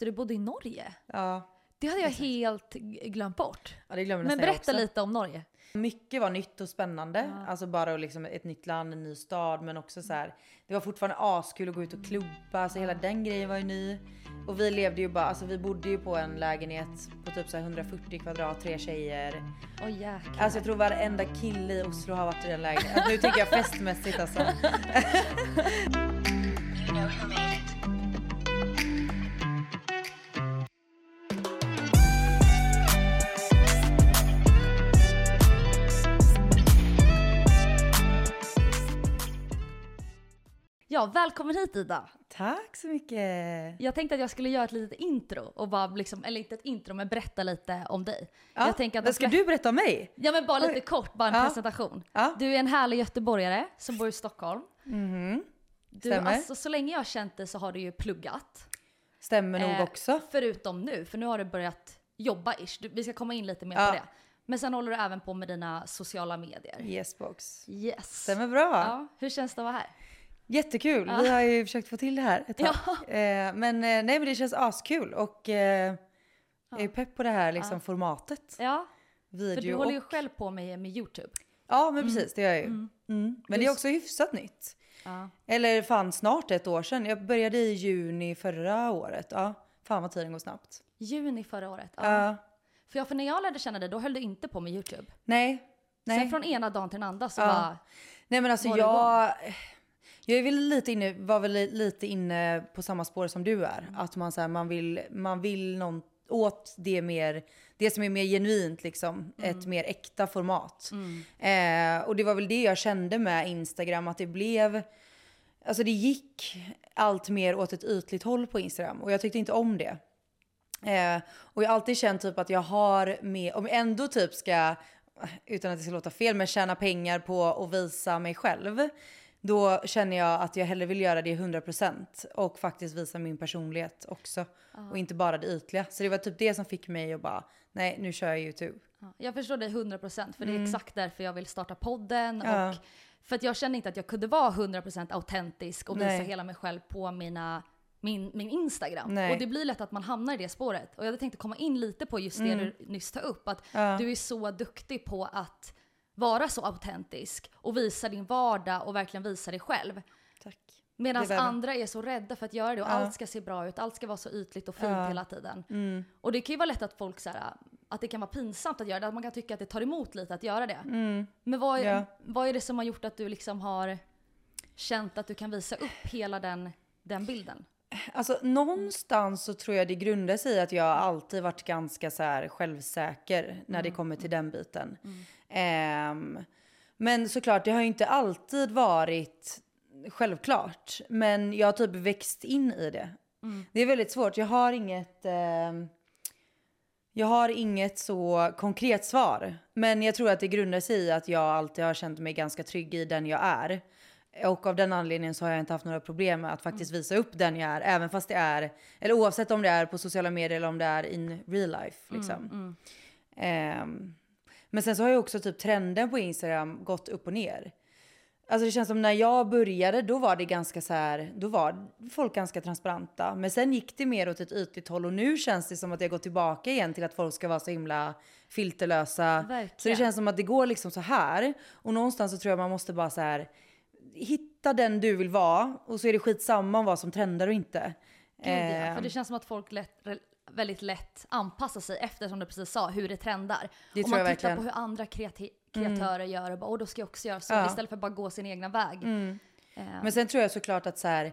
det, du bodde i Norge. Ja, Det hade jag helt g- glömt bort. ja det glömmer Men berätta lite om Norge. Mycket var nytt och spännande. Alltså bara liksom ett nytt land, en ny stad. Men också så här, det var fortfarande askul att gå ut och klubba. Så hela den grejen var ju ny. Och vi levde ju bara, alltså vi bodde ju på en lägenhet på typ så här 140 kvadrat, tre tjejer. Åh jäklar. Alltså jag tror varenda kille i Oslo har varit i den lägenheten. Alltså, nu tänker jag festmässigt alltså. Ja, välkommen hit Ida. Tack så mycket. Jag tänkte att jag skulle göra ett litet intro och bara liksom, eller inte ett intro men berätta lite om dig. Ja, jag tänker att men ska du berätta om mig? Ja men bara lite Oj. kort, bara en Ja. presentation. Ja. Du är en härlig göteborgare som bor i Stockholm. Mhm. Du, alltså, så länge jag har känt dig så har du ju pluggat. Stämmer nog Eh, också. Förutom nu, för nu har du börjat jobba ish. Du, vi ska komma in lite mer på det. Men sen håller du även på med dina sociala medier. Yesbox. Yes. Stämmer bra. Ja, hur känns det att vara här? Jättekul. Ja. Vi har ju försökt få till det här ett tag. Ja. Eh, men eh, nej men det känns askul och eh, jag är pepp på det här liksom formatet. Ja, Video för du håller ju och... själv på med, med YouTube. Ja men precis det gör jag ju. Mm. Men det är Just- också hyfsat nytt. Eller fan snart ett år sedan. Jag började i juni förra året. Ja, fan vad tiden går snabbt. Juni förra året. Ja. För, jag, för när jag lärde känna dig, då höll du inte på med YouTube. nej. Nej. Sen från ena dagen till den andra så Ja. bara... Nej men alltså var det jag... Är väl lite inne, var väl lite inne på samma spår som du är. Mm. Att man, så här, man, vill, man vill någon, åt det, mer, det som är mer genuint, liksom, Mm. ett mer äkta format. Eh, och det var väl det jag kände med Instagram, att det blev... Alltså det gick allt mer åt ett ytligt håll på Instagram och jag tyckte inte om det. Eh, och jag har alltid känt typ att jag har med, om jag ändå typ ska, utan att det ska låta fel, men tjäna pengar på att visa mig själv. Då känner jag att jag hellre vill göra det 100% och faktiskt visa min personlighet också. Och inte bara det ytliga. Så det var typ det som fick mig att bara, nej nu kör jag YouTube. Ja, Jag förstår dig 100% för det är exakt därför jag vill starta podden. Mm. Ja. Och för att jag kände inte att jag kunde vara 100% autentisk och visa Nej. hela mig själv på mina, min, min Instagram. Nej. Och det blir lätt att man hamnar i det spåret. Och jag hade tänkt komma in lite på just det du nyss tar upp. Att Mm. Ja. du är så duktig på att vara så autentisk och visa din vardag och verkligen visa dig själv. Tack. Medan andra är så rädda för att göra det och Ja. allt ska se bra ut, allt ska vara så ytligt och fint Ja. hela tiden. Mm. Och det kan ju vara lätt att folk så här, att det kan vara pinsamt att göra det, att man kan tycka att det tar emot lite att göra det. Men vad, är- Mm. Ja. vad är det som har gjort att du liksom har känt att du kan visa upp hela den, den bilden? Alltså någonstans så tror jag det grundar sig i att jag alltid varit ganska så här självsäker när det kommer till den biten. Ehm, men såklart, det har ju inte alltid varit självklart. Men jag har typ växt in i det. Det är väldigt svårt. Jag har inget... ehm, jag har inget så konkret svar. Men jag tror att det grundar sig i att jag alltid har känt mig ganska trygg i den jag är. Och av den anledningen så har jag inte haft några problem med att faktiskt visa upp den jag är. Även fast det är, eller oavsett om det är på sociala medier eller om det är in real life. Liksom. Ehm, men sen så har ju också typ trenden på Instagram gått upp och ner. Alltså det känns som när jag började då var det ganska så här, då var folk ganska transparenta. Men sen gick det mer åt ett ytligt håll och nu känns det som att jag går tillbaka igen till att folk ska vara så himla filterlösa. Så det Verkligen. känns som att det går liksom så här. Och någonstans så tror jag man måste bara så här hitta den du vill vara och så är det skitsamma vad som trendar och inte. Gud, ja. Ehm, För det känns som att folk lätt, väldigt lätt anpassar sig efter, som du precis sa, hur det trendar. Det Om man tittar verkligen. på hur andra kreati- kreatörer gör och bara, åh då ska jag också göra så, Ja. Mm. istället för att bara gå sin egna väg. Ehm, Men sen tror jag såklart att så här,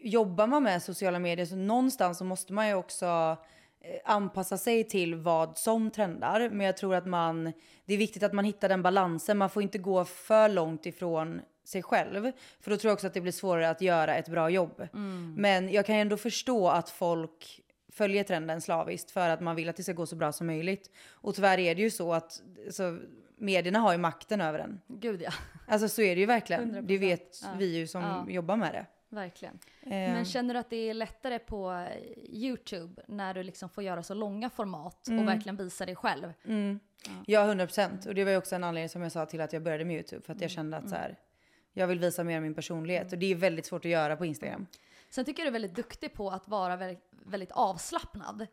jobbar man med sociala medier så någonstans så måste man ju också eh, anpassa sig till vad som trendar. Men jag tror att man, det är viktigt att man hittar den balansen. Man får inte gå för långt ifrån sig själv. För då tror jag också att det blir svårare att göra ett bra jobb. Men jag kan ändå förstå att folk följer trenden slaviskt för att man vill att det ska gå så bra som möjligt. Och tyvärr är det ju så att så, medierna har ju makten över den. Gud ja, Alltså så är det ju verkligen. 100%. Det vet Ja. vi ju som Ja. jobbar med det. verkligen. Eh, Men känner du att det är lättare på YouTube när du liksom får göra så långa format Mm. och verkligen visa dig själv? Ja, 100 procent. Och det var ju också en anledning som jag sa till att jag började med YouTube. För att Mm. jag kände att så här, jag vill visa mer av min personlighet. Och det är väldigt svårt att göra på Instagram. Sen tycker jag du är väldigt duktig på att vara väldigt, väldigt avslappnad.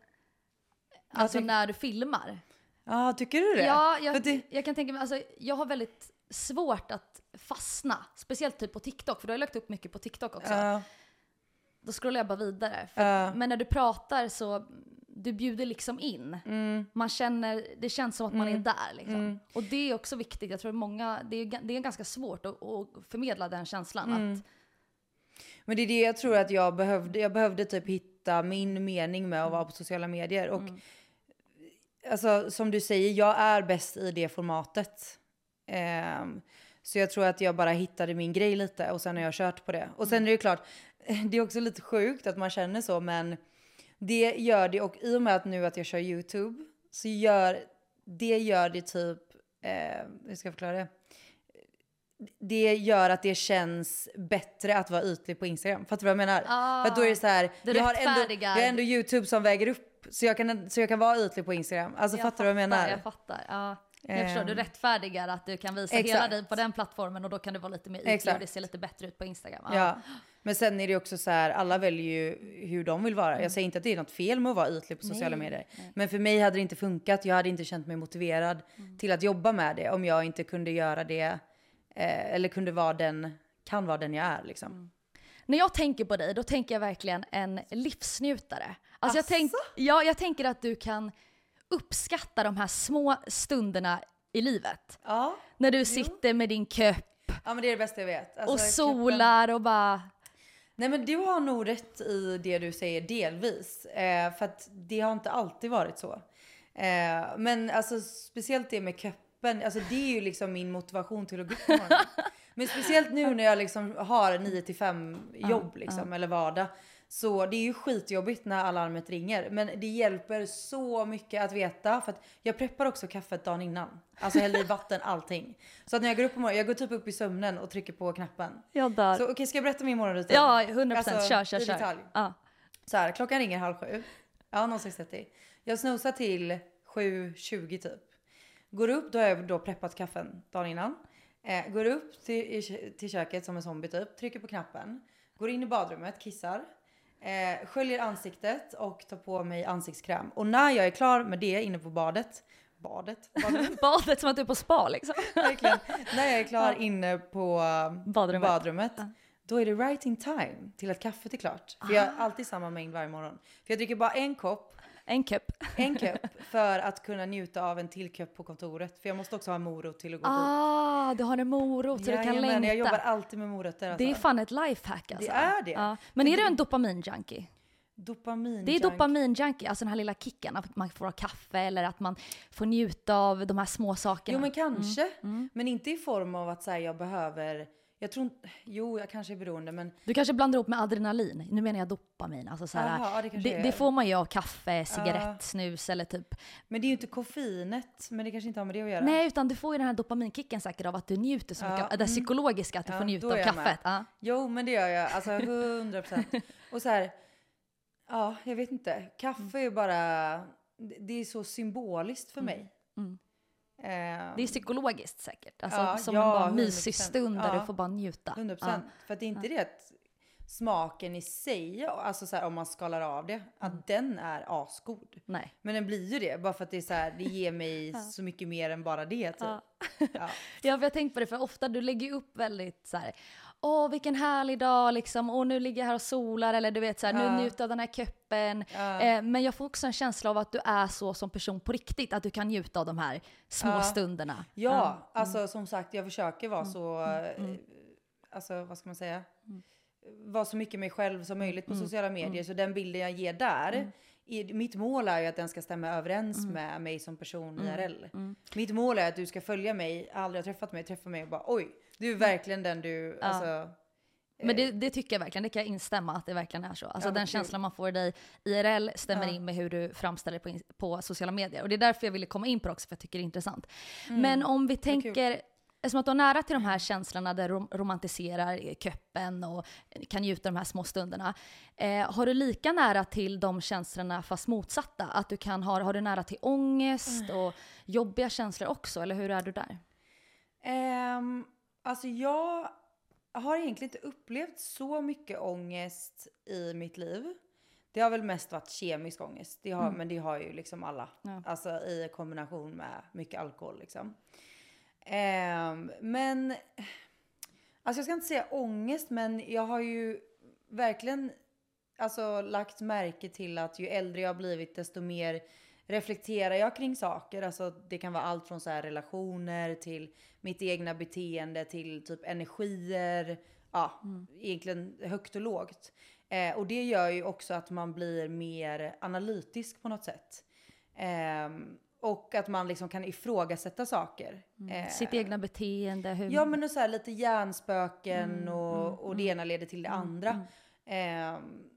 Alltså när du filmar. Ja, tycker du det? Ja, jag, det, jag kan tänka mig, alltså jag har väldigt svårt att fastna. Speciellt typ på TikTok, för du har lagt upp mycket på TikTok också. ja, Då scrollar jag bara vidare. För, Ja. Men när du pratar så, du bjuder liksom in. mm, Man känner, det känns som att man är där liksom. Och det är också viktigt, jag tror många, det är, det är ganska svårt att, att förmedla den känslan. Mm. Att, Men det är det jag tror att jag behövde. Jag behövde typ hitta min mening med att vara på sociala medier. Och alltså som du säger, jag är bäst i det formatet. Ehm, så jag tror att jag bara hittade min grej lite och sen har jag kört på det. Och sen är det klart, det är också lite sjukt att man känner så men det gör det och i och med att nu att jag kör YouTube så gör det gör det typ, eh, hur ska jag förklara det? Det gör att det känns bättre att vara ytlig på Instagram. Fattar du vad jag menar? Ah, För att då är det så här, det jag har, ändå, jag har ändå YouTube som väger upp så jag kan, så jag kan vara ytlig på Instagram. Alltså fattar du vad jag menar? Jag fattar. Ja. Jag förstår, du Ehm. rättfärdigar att du kan visa hela Exakt. dig på den plattformen och då kan du vara lite mer ytlig och det ser lite bättre ut på Instagram. Ja. Men sen är det också så här, alla väljer ju hur de vill vara. Jag säger inte att det är något fel med att vara ytlig på sociala Mm. Nej, medier. nej. Men för mig hade det inte funkat. Jag hade inte känt mig motiverad Mm. till att jobba med det om jag inte kunde göra det. Eh, eller kunde vara den, kan vara den jag är liksom. Mm. När jag tänker på dig, då tänker jag verkligen en livsnjutare. Alltså jag, tänk, ja, jag tänker att du kan uppskatta de här små stunderna i livet. Ja. När du sitter med din köpp ja, men det är det bästa jag vet. Alltså, och solar och bara... Nej men du har nog rätt i det du säger delvis. Eh, för att det har inte alltid varit så. Eh, men alltså speciellt det med köppen, alltså det är ju liksom min motivation till att gå upp på morgonen. Men speciellt nu när jag liksom har 9 till 5 jobb liksom, eller vardag. Så det är ju skitjobbigt när alarmet ringer. Men det hjälper så mycket att veta. För att jag preppar också kaffet dagen innan. Alltså häller i vatten, allting. Så att när jag går upp på morgonen, jag går typ upp i sömnen och trycker på knappen. Jag dör. Så okej, ska jag berätta min morgonrutin? ja, 100% Alltså, kör, kör, i kör. detalj. Ja. Så här, klockan ringer halv sju. Ja, 06.30. Jag snosar till 7.20 typ. Går upp, då har jag då preppat kaffen dagen innan. Eh, går upp till, till köket som en zombie typ, trycker på knappen. Går in i badrummet, kissar. Eh, sköljer ansiktet och tar på mig ansiktskräm. Och när jag är klar med det inne på badet, badet, badrummet, Badet som att du är på spa liksom. verkligen. När jag är klar inne på Badrummet. badrummet, då är det right in time till att kaffet är klart. För jag har alltid samma mängd varje morgon. För jag dricker bara en kopp En cup. en kopp för att kunna njuta av en till kopp på kontoret. För jag måste också ha morot till att gå dit. Ah, du har en morot så du kan Jajamän, längta. Jag jobbar alltid med morötter alltså. Det är fan ett lifehack alltså. Det är det. Ja. Men är du en dopamin-junkie? Dopamin. Det är junk. dopamin-junkie, alltså den här lilla kicken, att man får ha kaffe eller att man får njuta av de här små sakerna. Jo men kanske. Mm. Men inte i form av att säga jag behöver. Jag tror. Jo jag kanske är beroende men. Du kanske blandar ihop med adrenalin, nu menar jag dopamin. Alltså så här, Jaha, ja, det det, det får man ju av kaffe, cigarett, snus eller typ. Men det är ju inte koffeinet. Men det kanske inte har med det att göra. Nej, utan du får ju den här dopaminkicken säkert av att du njuter så Ja, mycket, det mm. psykologiska, att du Ja, får njuta av kaffet. Ja. Jo men det gör jag. Alltså 100 procent. Och så här. Ja jag vet inte. Kaffe är bara. det- är så symboliskt för mig. Mm. Ehm, Det är psykologiskt säkert. Alltså, Ja, som ja, en bara 100%. mysig stund där Ja. du får bara njuta. 100 procent. För att det är inte det att smaken i sig, alltså så här, om man skalar av det, att Mm. den är asgod. Nej. Men den blir ju det, bara för att det är så här, det ger mig så mycket mer än bara det typ. Ja. Ja. Ja, för jag har tänkt på det, för ofta du lägger upp väldigt så här. Åh, vilken härlig dag liksom. Åh, nu ligger jag här och solar. Eller du vet så här, nu njuter jag av den här köppen. Ja. Eh, men jag får också en känsla av att du är så som person på riktigt. Att du kan njuta av de här små Ja. stunderna. Ja, alltså som sagt, jag försöker Mm. vara så, eh, alltså vad ska man säga? Vara så mycket mig själv som möjligt på Mm. sociala medier. Så den bilden jag ger där, i, mitt mål är ju att den ska stämma överens med mig som person IRL. Mitt mål är att du ska följa mig, aldrig har träffat mig, träffa mig och bara oj, du är verkligen den du, alltså. Men det, det tycker jag verkligen, det kan jag instämma att det verkligen är så. Alltså Ja, den känslan man får i dig IRL stämmer Ja. in med hur du framställer på, på sociala medier. Och det är därför jag ville komma in på det också, för jag tycker det är intressant. Mm. Men om vi tänker, eftersom att du har nära till de här känslorna där du rom- romantiserar köppen och kan njuta de här små stunderna. Eh, har du lika nära till de känslorna fast motsatta? Att du kan ha, har du nära till ångest och jobbiga känslor också, eller hur är du där? Um, alltså jag har egentligen inte upplevt så mycket ångest i mitt liv. Det har väl mest varit kemisk ångest. Det har, Mm. Men det har ju liksom alla. Ja. Alltså i kombination med mycket alkohol liksom. Ehm, men, alltså jag ska inte säga ångest, men jag har ju verkligen alltså, lagt märke till att ju äldre jag har blivit desto mer reflekterar jag kring saker. Alltså det kan vara allt från så här relationer till mitt egna beteende till typ energier. Ja, egentligen högt och lågt. Eh, och det gör ju också att man blir mer analytisk på något sätt. Ehm, och att man liksom kan ifrågasätta saker. Eh, Sitt egna beteende, hur... Ja men och så här, lite hjärnspöken och, och det ena leder till det andra. Ehm,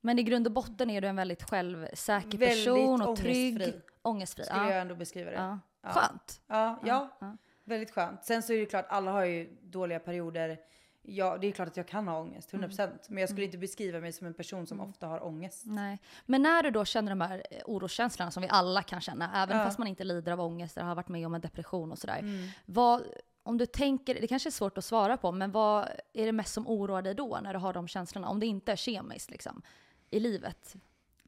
Men i grund och botten är du en väldigt självsäker Väldigt person och trygg. ångestfri. Skulle ja. jag ändå beskriva det. Ja. Ja. Skönt. Ja, ja, ja. väldigt skönt. Sen så är det klart, alla har ju dåliga perioder. Ja, det är klart att jag kan ha ångest, 100%. Men jag skulle inte beskriva mig som en person som ofta har ångest. Nej. Men när du då känner de här eh, oroskänslorna som vi alla kan känna, även Ja. fast man inte lider av ångest eller har varit med om en depression och sådär. Mm. Vad, om du tänker, det kanske är svårt att svara på, men vad är det mest som oroar dig då när du har de känslorna? Om det inte är kemiskt liksom, i livet.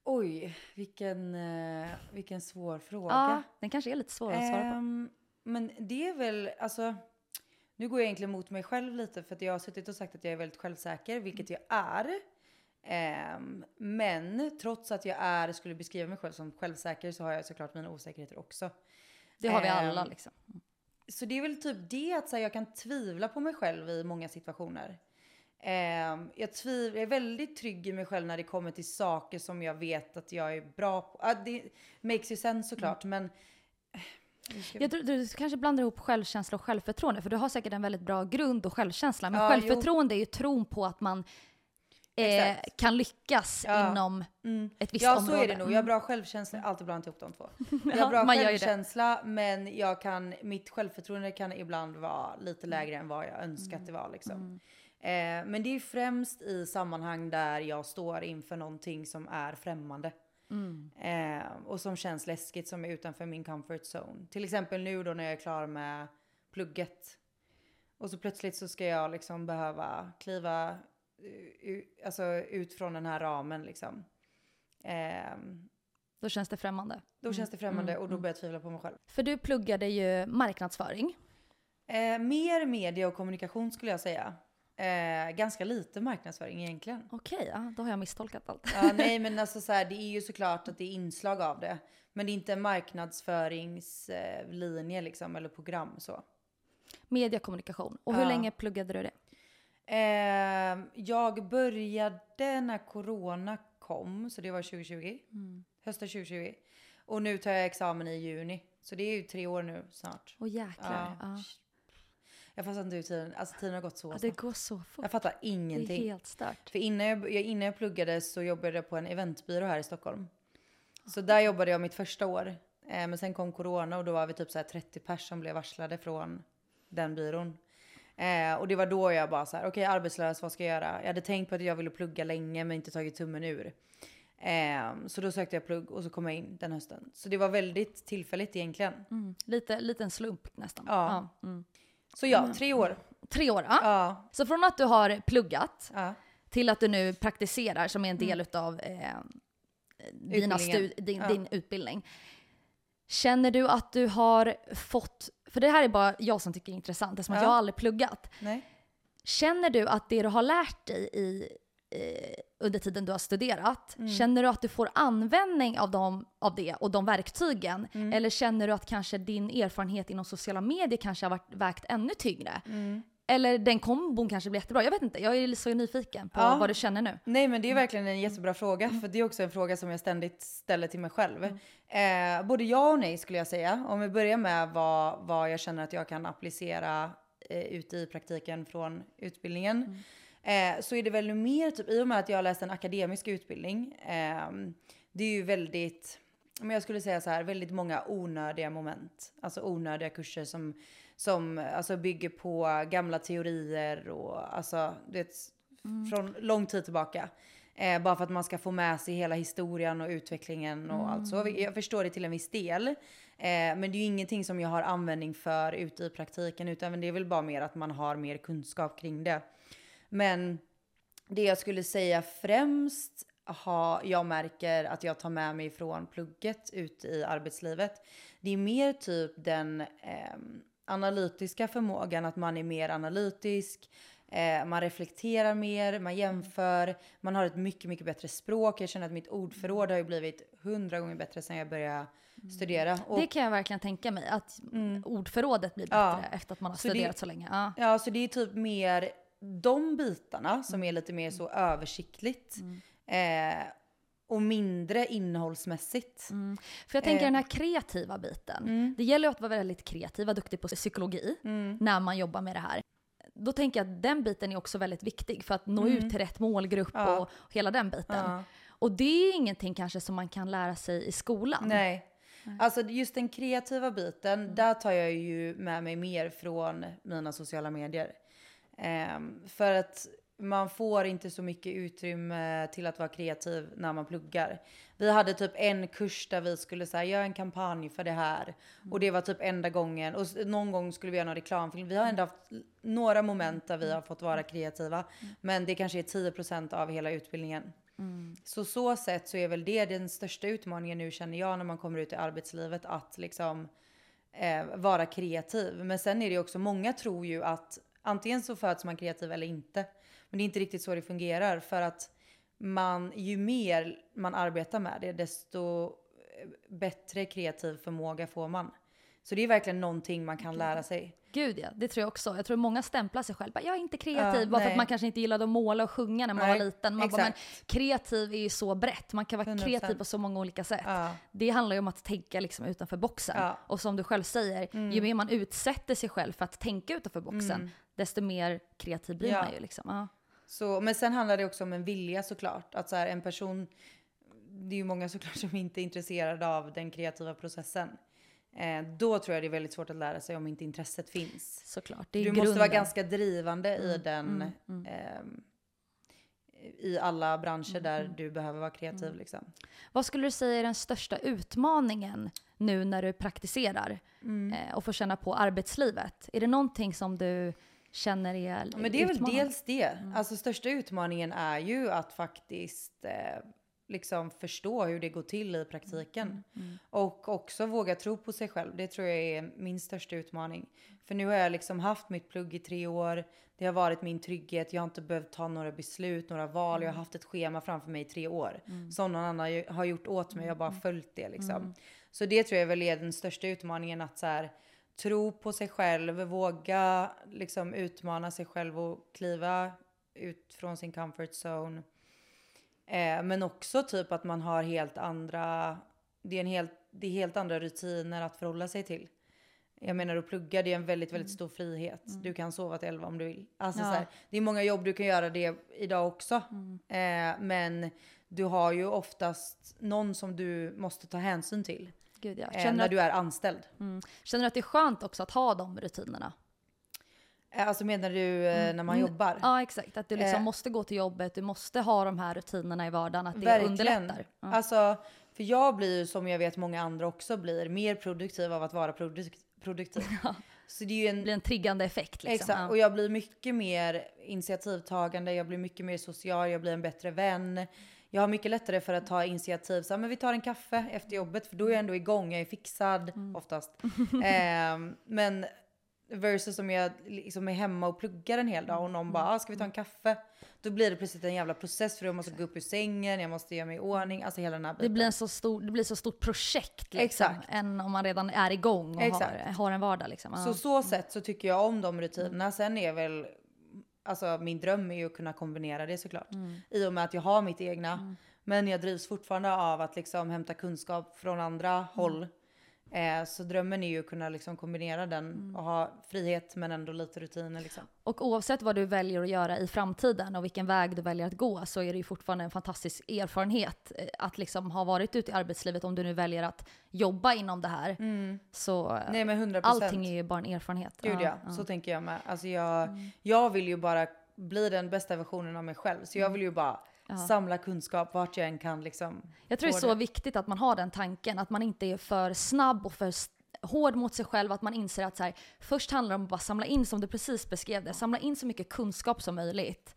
Oj, vilken, eh, vilken svår fråga. Ja, den kanske är lite svår att svara på. Ehm, men det är väl, alltså, nu går jag egentligen mot mig själv lite för att jag har suttit och sagt att jag är väldigt självsäker, vilket jag är. Ehm, men trots att jag är, skulle beskriva mig själv som självsäker så har jag såklart mina osäkerheter också. Det har vi ehm, alla liksom. Så det är väl typ det att så här, jag kan tvivla på mig själv i många situationer. Ehm, jag, tviv- jag är väldigt trygg i mig själv när det kommer till saker som jag vet att jag är bra på. Ah, det makes ju sense såklart men... eh, Jag tror, du kanske blandar ihop självkänsla och självförtroende, för du har säkert en väldigt bra grund och självkänsla. Men Ja, självförtroende är ju tron på att man eh, kan lyckas Ja. inom Mm. ett visst Ja område. så är det nog. Jag har bra självkänsla. Jag har alltid blandat ihop de två. Jag Ja, har bra självkänsla men jag kan, mitt självförtroende kan ibland vara lite Mm. lägre än vad jag önskar att det var. Liksom. Eh, men det är främst i sammanhang där jag står inför någonting som är främmande. Mm. Eh, och som känns läskigt, som är utanför min comfort zone. Till exempel nu då när jag är klar med plugget. Och så plötsligt så ska jag liksom behöva kliva u- alltså ut från den här ramen liksom. Ehm, Då känns det främmande. då känns det främmande mm, och då börjar jag tvivla på mig själv. För du pluggade ju marknadsföring. Eh, mer media och kommunikation skulle jag säga. Eh, ganska lite marknadsföring egentligen. Okej, ja, då har jag misstolkat allt. Ja, nej men alltså så här, det är ju såklart att det är inslag av det. Men det är inte en marknadsföringslinje liksom, eller program så. Mediekommunikation. Och hur Ja. länge pluggade du det? Eh, jag började när corona kom, så det var 2020. Hösten 2020. Och nu tar jag examen i juni. Så det är ju tre år nu snart. Åh jäklar. Ja. Ja. Jag fattar inte hur tiden, alltså tiden har gått så Ja, det snabbt. går så fort. Jag fattar Det är ingenting. helt stört. För innan jag, innan jag pluggade så jobbade jag på en eventbyrå här i Stockholm. Så där jobbade jag mitt första år. Eh, men sen kom corona och då var vi typ så här 30 pers som blev varslade från den byrån. Eh, och det var då jag bara så här, okej arbetslös, vad ska jag göra? Jag hade tänkt på att jag ville plugga länge men inte tagit tummen ur. Eh, så då sökte jag plugg och så kom jag in den hösten. Så det var väldigt tillfälligt egentligen. Mm. Lite, liten slump nästan. Ja. Mm. Så ja, tre år. Tre år, ja. Ja. Så från att du har pluggat ja. till att du nu praktiserar som är en del utav eh, dina din, din utbildning. Känner du att du har fått, för det här är bara jag som tycker det är intressant eftersom att Ja. jag har aldrig pluggat. Nej. Känner du att det du har lärt dig i, eh, under tiden du har studerat, Mm. känner du att du får användning av, dem, av det och de verktygen? Mm. Eller känner du att kanske din erfarenhet inom sociala medier kanske har varit, vägt ännu tyngre? Mm. Eller den kombon kanske blir jättebra. Jag vet inte, jag är så nyfiken på Ja. vad du känner nu. Nej men det är verkligen en jättebra fråga för det är också en fråga som jag ständigt ställer till mig själv. Eh, både ja och nej skulle jag säga. Om vi börjar med vad, vad jag känner att jag kan applicera eh, ute i praktiken från utbildningen. Eh, så är det väl mer typ i och med att jag har läst en akademisk utbildning. Eh, det är ju väldigt, men jag skulle säga så här, väldigt många onödiga moment. Alltså onödiga kurser som, som alltså bygger på gamla teorier och alltså, du vet, från lång tid tillbaka. Eh, bara för att man ska få med sig hela historien och utvecklingen och allt så. Jag förstår det till en viss del. Eh, men det är ju ingenting som jag har användning för ute i praktiken utan det är väl bara mer att man har mer kunskap kring det. Men det jag skulle säga främst ha, jag märker att jag tar med mig från plugget ut i arbetslivet. Det är mer typ den eh, analytiska förmågan, att man är mer analytisk, eh, man reflekterar mer, man jämför, man har ett mycket, mycket bättre språk. Jag känner att mitt ordförråd har ju blivit hundra gånger bättre sen jag började studera. Och, det kan jag verkligen tänka mig, att mm. ordförrådet blir bättre ja. efter att man har så studerat det, så länge. Ja. ja, så det är typ mer de bitarna som är lite mer så översiktligt. Mm. Eh, och mindre innehållsmässigt. Mm. För jag tänker eh. den här kreativa biten. Mm. Det gäller att vara väldigt kreativ, vara duktig på psykologi mm. när man jobbar med det här. Då tänker jag att den biten är också väldigt viktig för att nå mm. ut till rätt målgrupp ja. och hela den biten. Ja. Och det är ingenting kanske som man kan lära sig i skolan. Nej. Alltså just den kreativa biten, mm. där tar jag ju med mig mer från mina sociala medier. Um, för att man får inte så mycket utrymme till att vara kreativ när man pluggar. Vi hade typ en kurs där vi skulle säga göra en kampanj för det här. Och det var typ enda gången. Och någon gång skulle vi göra någon reklamfilm. Vi har ändå haft några moment där vi har fått vara kreativa. Men det kanske är 10% av hela utbildningen. Mm. Så så sätt så är väl det den största utmaningen nu känner jag när man kommer ut i arbetslivet. Att liksom eh, vara kreativ. Men sen är det också, många tror ju att antingen så föds man kreativ eller inte. Men det är inte riktigt så det fungerar för att man, ju mer man arbetar med det, desto eh, bättre kreativ förmåga får man. Så det är verkligen någonting man kan lära sig. Gud ja, det tror jag också. Jag tror många stämplar sig själva. Jag är inte kreativ, ja, bara nej. för att man kanske inte gillade att måla och sjunga när man nej, var liten. Man bara, men kreativ är ju så brett, man kan vara 100%. kreativ på så många olika sätt. Ja. Det handlar ju om att tänka liksom utanför boxen. Ja. Och som du själv säger, mm. ju mer man utsätter sig själv för att tänka utanför boxen, mm. desto mer kreativ blir man ju. Liksom. Så, men sen handlar det också om en vilja såklart. Att så här, en person, det är ju många såklart som inte är intresserade av den kreativa processen. Eh, då tror jag det är väldigt svårt att lära sig om inte intresset finns. Såklart, det Du grunden. måste vara ganska drivande mm, i den, mm, mm. Eh, i alla branscher mm, där mm. du behöver vara kreativ. Mm. Liksom. Vad skulle du säga är den största utmaningen nu när du praktiserar eh, och får känna på arbetslivet? Är det någonting som du känner är ja, Men det är väl dels det. Mm. Alltså största utmaningen är ju att faktiskt eh, liksom förstå hur det går till i praktiken. Mm. Mm. Och också våga tro på sig själv. Det tror jag är min största utmaning. För nu har jag liksom haft mitt plugg i tre år. Det har varit min trygghet. Jag har inte behövt ta några beslut, några val. Jag har mm. haft ett schema framför mig i tre år. Mm. Som någon annan har gjort åt mig. Jag har bara mm. följt det liksom. Så det tror jag väl är den största utmaningen att så här, tro på sig själv, våga liksom utmana sig själv och kliva ut från sin comfort zone. Eh, men också typ att man har helt andra, det är, en helt, det är helt andra rutiner att förhålla sig till. Jag menar att plugga det är en väldigt, väldigt mm. stor frihet. Mm. Du kan sova till elva om du vill. Alltså, ja. så här, det är många jobb du kan göra det idag också. Mm. Eh, men du har ju oftast någon som du måste ta hänsyn till. Gud, ja. Eh, när att, du är anställd. Mm. Känner du att det är skönt också att ha de rutinerna? Eh, alltså menar du eh, mm. när man jobbar? Ja exakt, att du liksom eh. måste gå till jobbet, du måste ha de här rutinerna i vardagen, att det Verkligen. underlättar. Mm. Alltså, för jag blir som jag vet många andra också blir, mer produktiv av att vara produk produktiv. Ja. Så det är ju en, det blir en triggande effekt. Liksom. Exakt, ja. och jag blir mycket mer initiativtagande, jag blir mycket mer social, jag blir en bättre vän jag har mycket lättare för att ta initiativ. Så här, men vi tar en kaffe efter jobbet för då är jag ändå igång, jag är fixad mm. oftast. eh, men versus om jag liksom är hemma och pluggar en hel dag och någon bara, ah, ska vi ta en kaffe? Då blir det plötsligt en jävla process för jag måste gå upp ur sängen, jag måste göra mig i ordning, alltså hela den här biten. Det blir, en så stor, det blir så stort projekt liksom, Exakt. än om man redan är igång och har, har, en vardag. Liksom. Så så sätt så tycker jag om de rutinerna. Sen är väl alltså min dröm är ju att kunna kombinera det såklart. Mm. I och med att jag har mitt egna. Mm. Men jag drivs fortfarande av att liksom hämta kunskap från andra mm. håll. Eh, så drömmen är ju att kunna liksom kombinera den mm. och ha frihet men ändå lite rutiner. Liksom. Och oavsett vad du väljer att göra i framtiden och vilken väg du väljer att gå så är det ju fortfarande en fantastisk erfarenhet eh, att liksom ha varit ute i arbetslivet om du nu väljer att jobba inom det här. Mm. Så Nej, men 100%. allting är ju bara en erfarenhet. Gud ja, ja. så tänker jag med. Alltså jag, mm. jag vill ju bara bli den bästa versionen av mig själv. Så jag mm. vill ju bara Ja. Samla kunskap vart jag än kan liksom. Jag tror det är så det. viktigt att man har den tanken, att man inte är för snabb och för hård mot sig själv, att man inser att så här, först handlar det om att bara samla in, som du precis beskrev det, samla in så mycket kunskap som möjligt.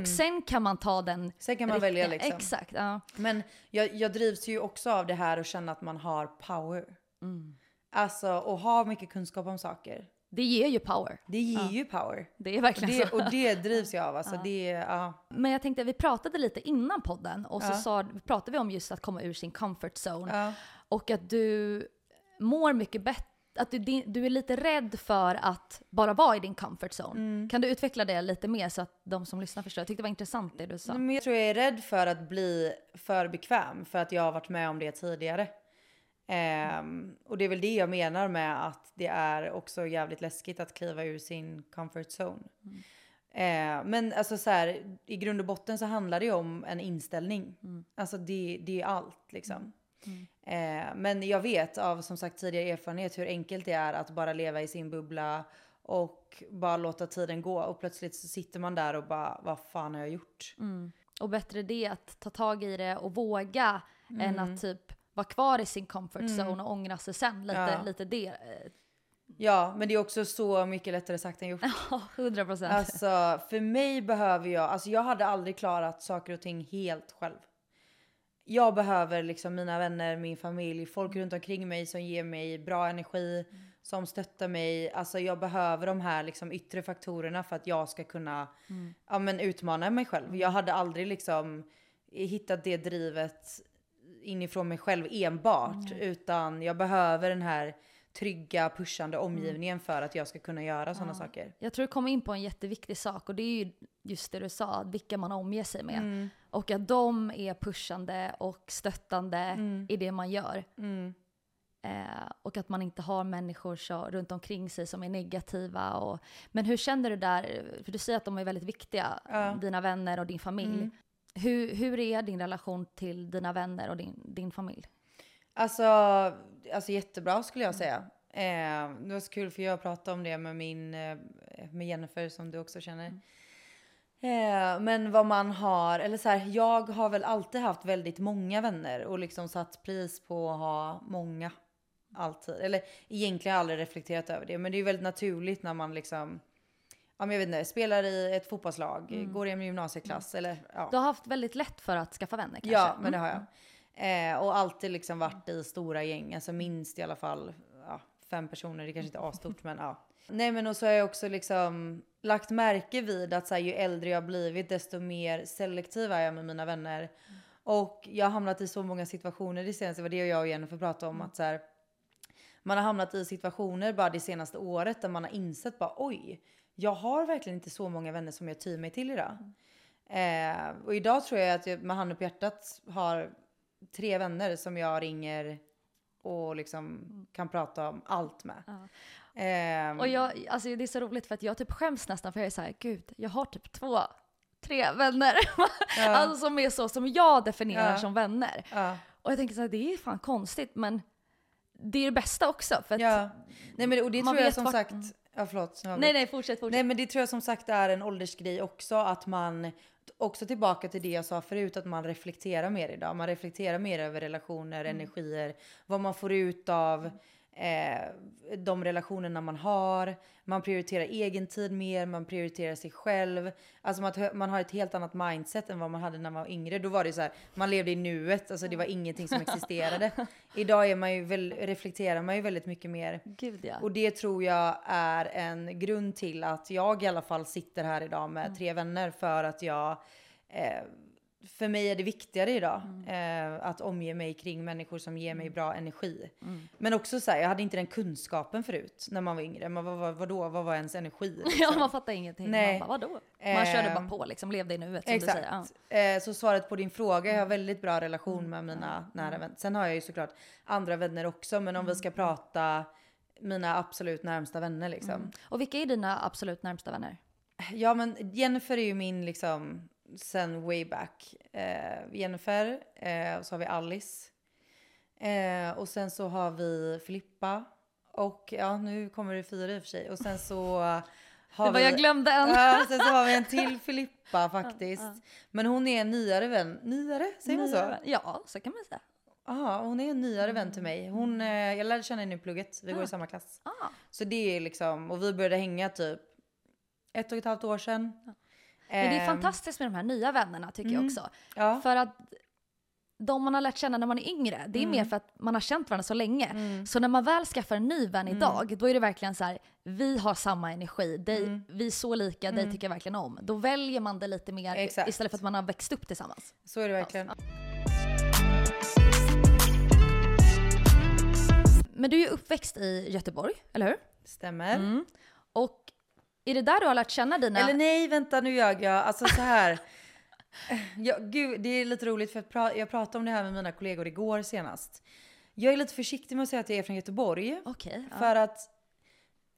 Och sen kan man ta den Sen kan man riktiga- välja liksom. Exakt, ja. Men jag, jag drivs ju också av det här och känna att man har power. Mm. Alltså och ha mycket kunskap om saker. Det ger ju power. Det ger ju power. Det är Och verkligen det, så. och det drivs jag av. Alltså det, ja. Men jag tänkte, vi pratade lite innan podden och så Ja. sa, pratade vi om just att komma ur sin comfort zone. Ja. Och att du mår mycket bättre, att du, du är lite rädd för att bara vara i din comfort zone. Mm. Kan du utveckla det lite mer så att de som lyssnar förstår? Jag tyckte det var intressant det du sa. Men jag tror jag är rädd för att bli för bekväm för att jag har varit med om det tidigare. Ehm, och det är väl det jag menar med att det är också jävligt läskigt att kliva ur sin comfort zone. Ehm, men alltså så här, i grund och botten så handlar det ju om en inställning. Alltså det, det är allt liksom. Ehm, men jag vet av som sagt tidigare erfarenhet hur enkelt det är att bara leva i sin bubbla och bara låta tiden gå och plötsligt så sitter man där och bara vad fan har jag gjort? Och bättre det att ta tag i det och våga än Mm. att typ vara kvar i sin comfort zone och ångra sig sen. Lite, Ja. lite det. eh, Ja, men det är också så mycket lättare sagt än gjort. Ja, 100 procent. Alltså för mig behöver jag, alltså jag hade aldrig klarat saker och ting helt själv. Jag behöver liksom mina vänner, min familj, folk runt omkring mig som ger mig bra energi, som stöttar mig. Alltså jag behöver de här liksom yttre faktorerna för att jag ska kunna ja, men utmana mig själv. Jag hade aldrig liksom hittat det drivet inifrån mig själv enbart, utan jag behöver den här trygga, pushande omgivningen för att jag ska kunna göra sådana saker. Jag tror du kom in på en jätteviktig sak och det är ju just det du sa, vilka man omger sig med. Och att de är pushande och stöttande i det man gör. Eh, och att man inte har människor så, runt omkring sig som är negativa. Och, men hur känner du där, för du säger att de är väldigt viktiga, dina vänner och din familj. Hur, hur är din relation till dina vänner och din, din familj? Alltså, alltså jättebra skulle jag säga. Eh, det var så kul för jag pratade om det med min, eh, med Jennifer som du också känner. Eh, men vad man har, eller så här, jag har väl alltid haft väldigt många vänner och liksom satt pris på att ha många. Alltid. Eller egentligen har jag aldrig reflekterat över det, men det är väldigt naturligt när man liksom Ja, men jag vet inte, spelar i ett fotbollslag, går i en gymnasieklass eller ja. Du har haft väldigt lätt för att skaffa vänner kanske? Ja, men det Mm. har jag. Eh, och alltid liksom varit i stora gäng, alltså minst i alla fall ja, fem personer, det kanske inte är asstort men ja. Nej men och så har jag också liksom lagt märke vid att så här, ju äldre jag blivit desto mer selektiv är jag med mina vänner. Och jag har hamnat i så många situationer det senaste, det var det jag och Jennifer pratade om att så här, man har hamnat i situationer bara det senaste året där man har insett bara oj, jag har verkligen inte så många vänner som jag tyr mig till idag. Eh, och idag tror jag att jag med handen på hjärtat har tre vänner som jag ringer och liksom kan prata om allt med. Ehm, Och jag, alltså det är så roligt för att jag typ skäms nästan för jag är så här, gud, jag har typ två, tre vänner. alltså som är så som jag definierar Ja. som vänner. ja, Och jag tänker så här, det är fan konstigt men det är det bästa också för att, ja. Nej men och det man tror jag som sagt, ja förlåt. nu nej nej fortsätt, fortsätt. Nej men det tror jag som sagt är en åldersgrej också att man också tillbaka till det jag sa förut att man reflekterar mer idag. Man reflekterar mer över relationer, energier, vad man får ut av eh, de relationerna man har. Man prioriterar egen tid mer, man prioriterar sig själv. Alltså man, man har ett helt annat mindset än vad man hade när man var yngre. Då var det så här, man levde i nuet, alltså det var ingenting som existerade. Idag är man ju väl, reflekterar man ju väldigt mycket mer. Gud ja. Och det tror jag är en grund till att jag i alla fall sitter här idag med Mm. tre vänner för att jag eh, för mig är det viktigare idag Mm. eh, att omge mig kring människor som ger mig bra energi. Men också så här, jag hade inte den kunskapen förut när man var yngre. Men vad, vad, vadå, vad var ens energi? Ja, liksom? man fattar ingenting. Nej. Man bara, vadå? Man Eh, körde bara på liksom, levde i nuet som du säger. Ja. Exakt. Eh, så svaret på din fråga, jag har väldigt bra relation med mina nära vänner. Sen har jag ju såklart andra vänner också, men om vi ska prata mina absolut närmsta vänner liksom. Och vilka är dina absolut närmsta vänner? Ja men Jennifer är ju min liksom sen way back. Eh, Jennifer, eh, och så har vi Alice. Eh, och sen så har vi Filippa. Och ja nu kommer det fyra i och för sig. Och sen så har Det var vi... jag glömde en. Ja, sen så har vi en till Filippa faktiskt. Men hon är en nyare vän. Nyare? Säger man så? Ja, så kan man säga. Ja, hon är en nyare vän till mig. Hon, eh, jag lärde känna henne i plugget. Vi går i samma klass. Ah. Så det är liksom, och vi började hänga typ ett och ett halvt år sedan. Men det är Ehm, fantastiskt med de här nya vännerna tycker jag också. Ja. För att de man har lärt känna när man är yngre, det är Mm. mer för att man har känt varandra så länge. Så när man väl skaffar en ny vän Mm. idag, då är det verkligen så här, vi har samma energi, dig, Mm. vi är så lika, dig tycker jag verkligen om. Då väljer man det lite mer Exakt. istället för att man har växt upp tillsammans. Så är det verkligen. Men du är ju uppväxt i Göteborg, eller hur? Stämmer. Mm. Och är det där du har lärt känna dina... Eller nej, vänta nu ljög jag. Alltså så här. Ja, gud, det är lite roligt för jag pratade om det här med mina kollegor igår senast. Jag är lite försiktig med att säga att jag är från Göteborg. Okej. ja. För att,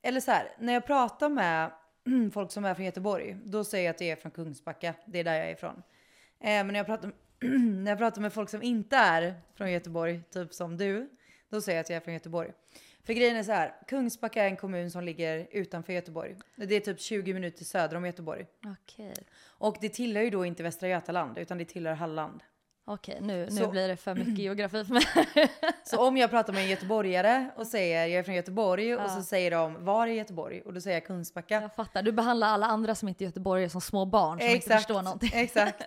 eller så här, när jag pratar med folk som är från Göteborg, då säger jag att jag är från Kungsbacka. Det är där jag är ifrån. Eh, men när jag, pratar, när jag pratar med folk som inte är från Göteborg, typ som du, då säger jag att jag är från Göteborg. För grejen är så här, Kungsbacka är en kommun som ligger utanför Göteborg. Det är typ 20 minuter söder om Göteborg. Okej, Och det tillhör ju då inte Västra Götaland, utan det tillhör Halland. Okej, nu, nu Så- blir det för mycket geografi för mig. Så om jag pratar med en göteborgare och säger jag är från Göteborg och Ja. så säger de var är Göteborg? Och då säger jag Kungsbacka. Jag fattar, du behandlar alla andra som inte är göteborgare som små barn som inte förstår någonting. exakt.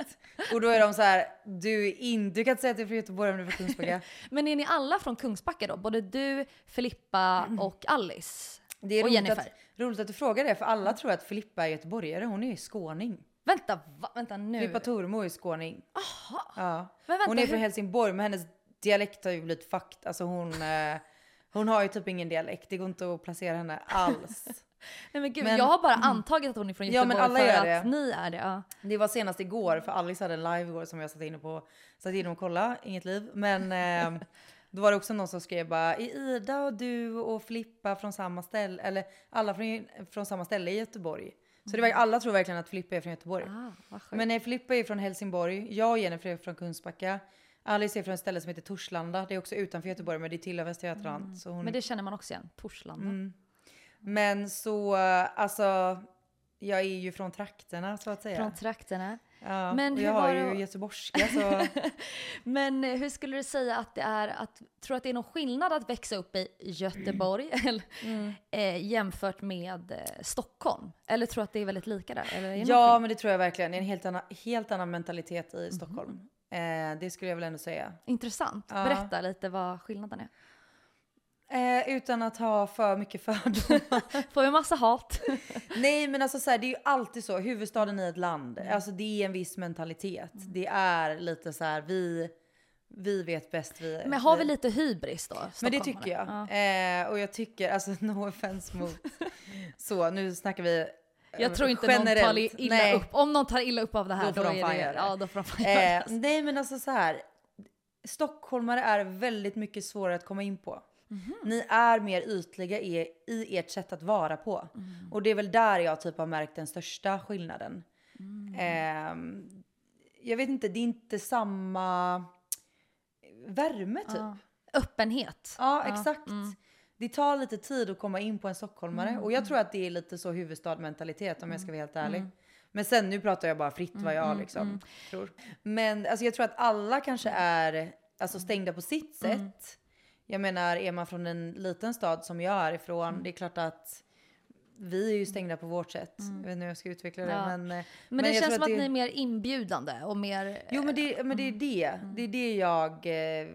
Och då är de så här, du, in, du kan inte säga att du är från Göteborg om du är från Kungsbacka. Men är ni alla från Kungsbacka då? Både du, Filippa och Alice? Det är Och roligt Jennifer. att, roligt att du frågar det, för alla tror att Filippa är göteborgare. Hon är ju skåning. Vänta, va? vänta nu. Filippa Tormo är skåning. Aha. Ja. Men vänta, Hon är från Helsingborg, men hennes dialekt har ju blivit fucked. Alltså hon, eh, hon har ju typ ingen dialekt. Det går inte att placera henne alls. Nej men gud, Men- jag har bara antagit att hon är från Ja, Göteborg alla för att det. ni är det. Ja. Det var senast igår, för Alice hade en live igår som jag satt inne på. Satt inne och kollade, inget liv. Men eh, då var det också någon som skrev bara, är Ida och du och Filippa från samma ställe? Eller alla från, från samma ställe i Göteborg. Så det var, alla tror verkligen att Filippa är från Göteborg. Ah. Men nej, Filippa är från Helsingborg. Jag och Jennifer är från Kungsbacka. Alice är från ett ställe som heter Torslanda. Det är också utanför Göteborg, men det tillhör Västra Götaland. Så hon... Men det känner man också igen, Torslanda. mm. Men så, alltså, jag är ju från trakterna så att säga. Från trakterna. Ja, Men och jag har det ju att- göteborgska så... Men hur skulle du säga att det är att, tror du att det är någon skillnad att växa upp i Göteborg eller, Mm. eh, jämfört med eh, Stockholm? Eller tror du att det är väldigt lika där? Eller det ja, skillnad? men det tror jag verkligen. Det är en helt annan, helt annan mentalitet i Stockholm. Eh, det skulle jag väl ändå säga. Intressant. Ja. Berätta lite vad skillnaden är. Eh, utan att ha för mycket fördomar. Får vi massa hat? Nej, men alltså så här, det är ju alltid så. Huvudstaden i ett land, alltså det är en viss mentalitet. Det är lite så här, vi, vi vet bäst. Vi, Men har vi lite hybris då? Men det tycker jag. Ja. Eh, och jag tycker, alltså no offense mot... så, nu snackar vi eh, Jag tror inte någon tar generellt. illa Nej. upp. Om någon tar illa upp av det här Då då, de är det, ja, då får de fan göra Eh, nej men alltså så här. Stockholmare är väldigt mycket svårare att komma in på. Mhm. Ni är mer ytliga i, i ert sätt att vara på. Mm. Och det är väl där jag typ har märkt den största skillnaden. Mm. Ehm, jag vet inte, det är inte samma värme typ. Ja. Öppenhet. Ja, Ja, exakt. mm. Det tar lite tid att komma in på en stockholmare och jag tror att det är lite så huvudstadmentalitet om jag ska vara helt ärlig. Men sen nu pratar jag bara fritt vad jag liksom tror. Men alltså, jag tror att alla kanske är alltså, stängda på sitt sätt. Jag menar, är man från en liten stad som jag är ifrån, det är klart att vi är ju stängda på vårt sätt. Jag vet inte hur jag ska utveckla det. Ja. Men, eh, Men, det jag känns som att det- ni är mer inbjudande och mer... Jo men det, men det är det. Det är det jag eh,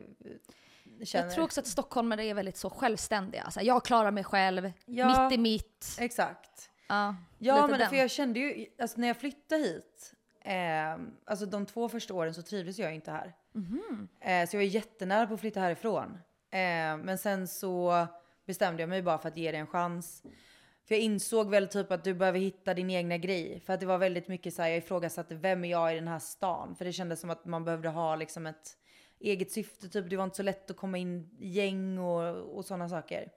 känner. Jag tror också att stockholmare är väldigt så självständiga. Så här, jag klarar mig själv, Ja. mitt är mitt. Exakt. Ja, Ja, men den. för jag kände ju, alltså när jag flyttade hit, eh, alltså de två första åren så trivdes jag inte här. Mhm. Eh, så jag var jättenära på att flytta härifrån. Eh, men sen så bestämde jag mig bara för att ge det en chans. För jag insåg väl typ att du behöver hitta din egna grej. För att det var väldigt mycket så här, jag ifrågasatte vem är jag i den här stan? För det kändes som att man behövde ha liksom ett eget syfte. Typ det var inte så lätt att komma in i gäng och, och sådana saker.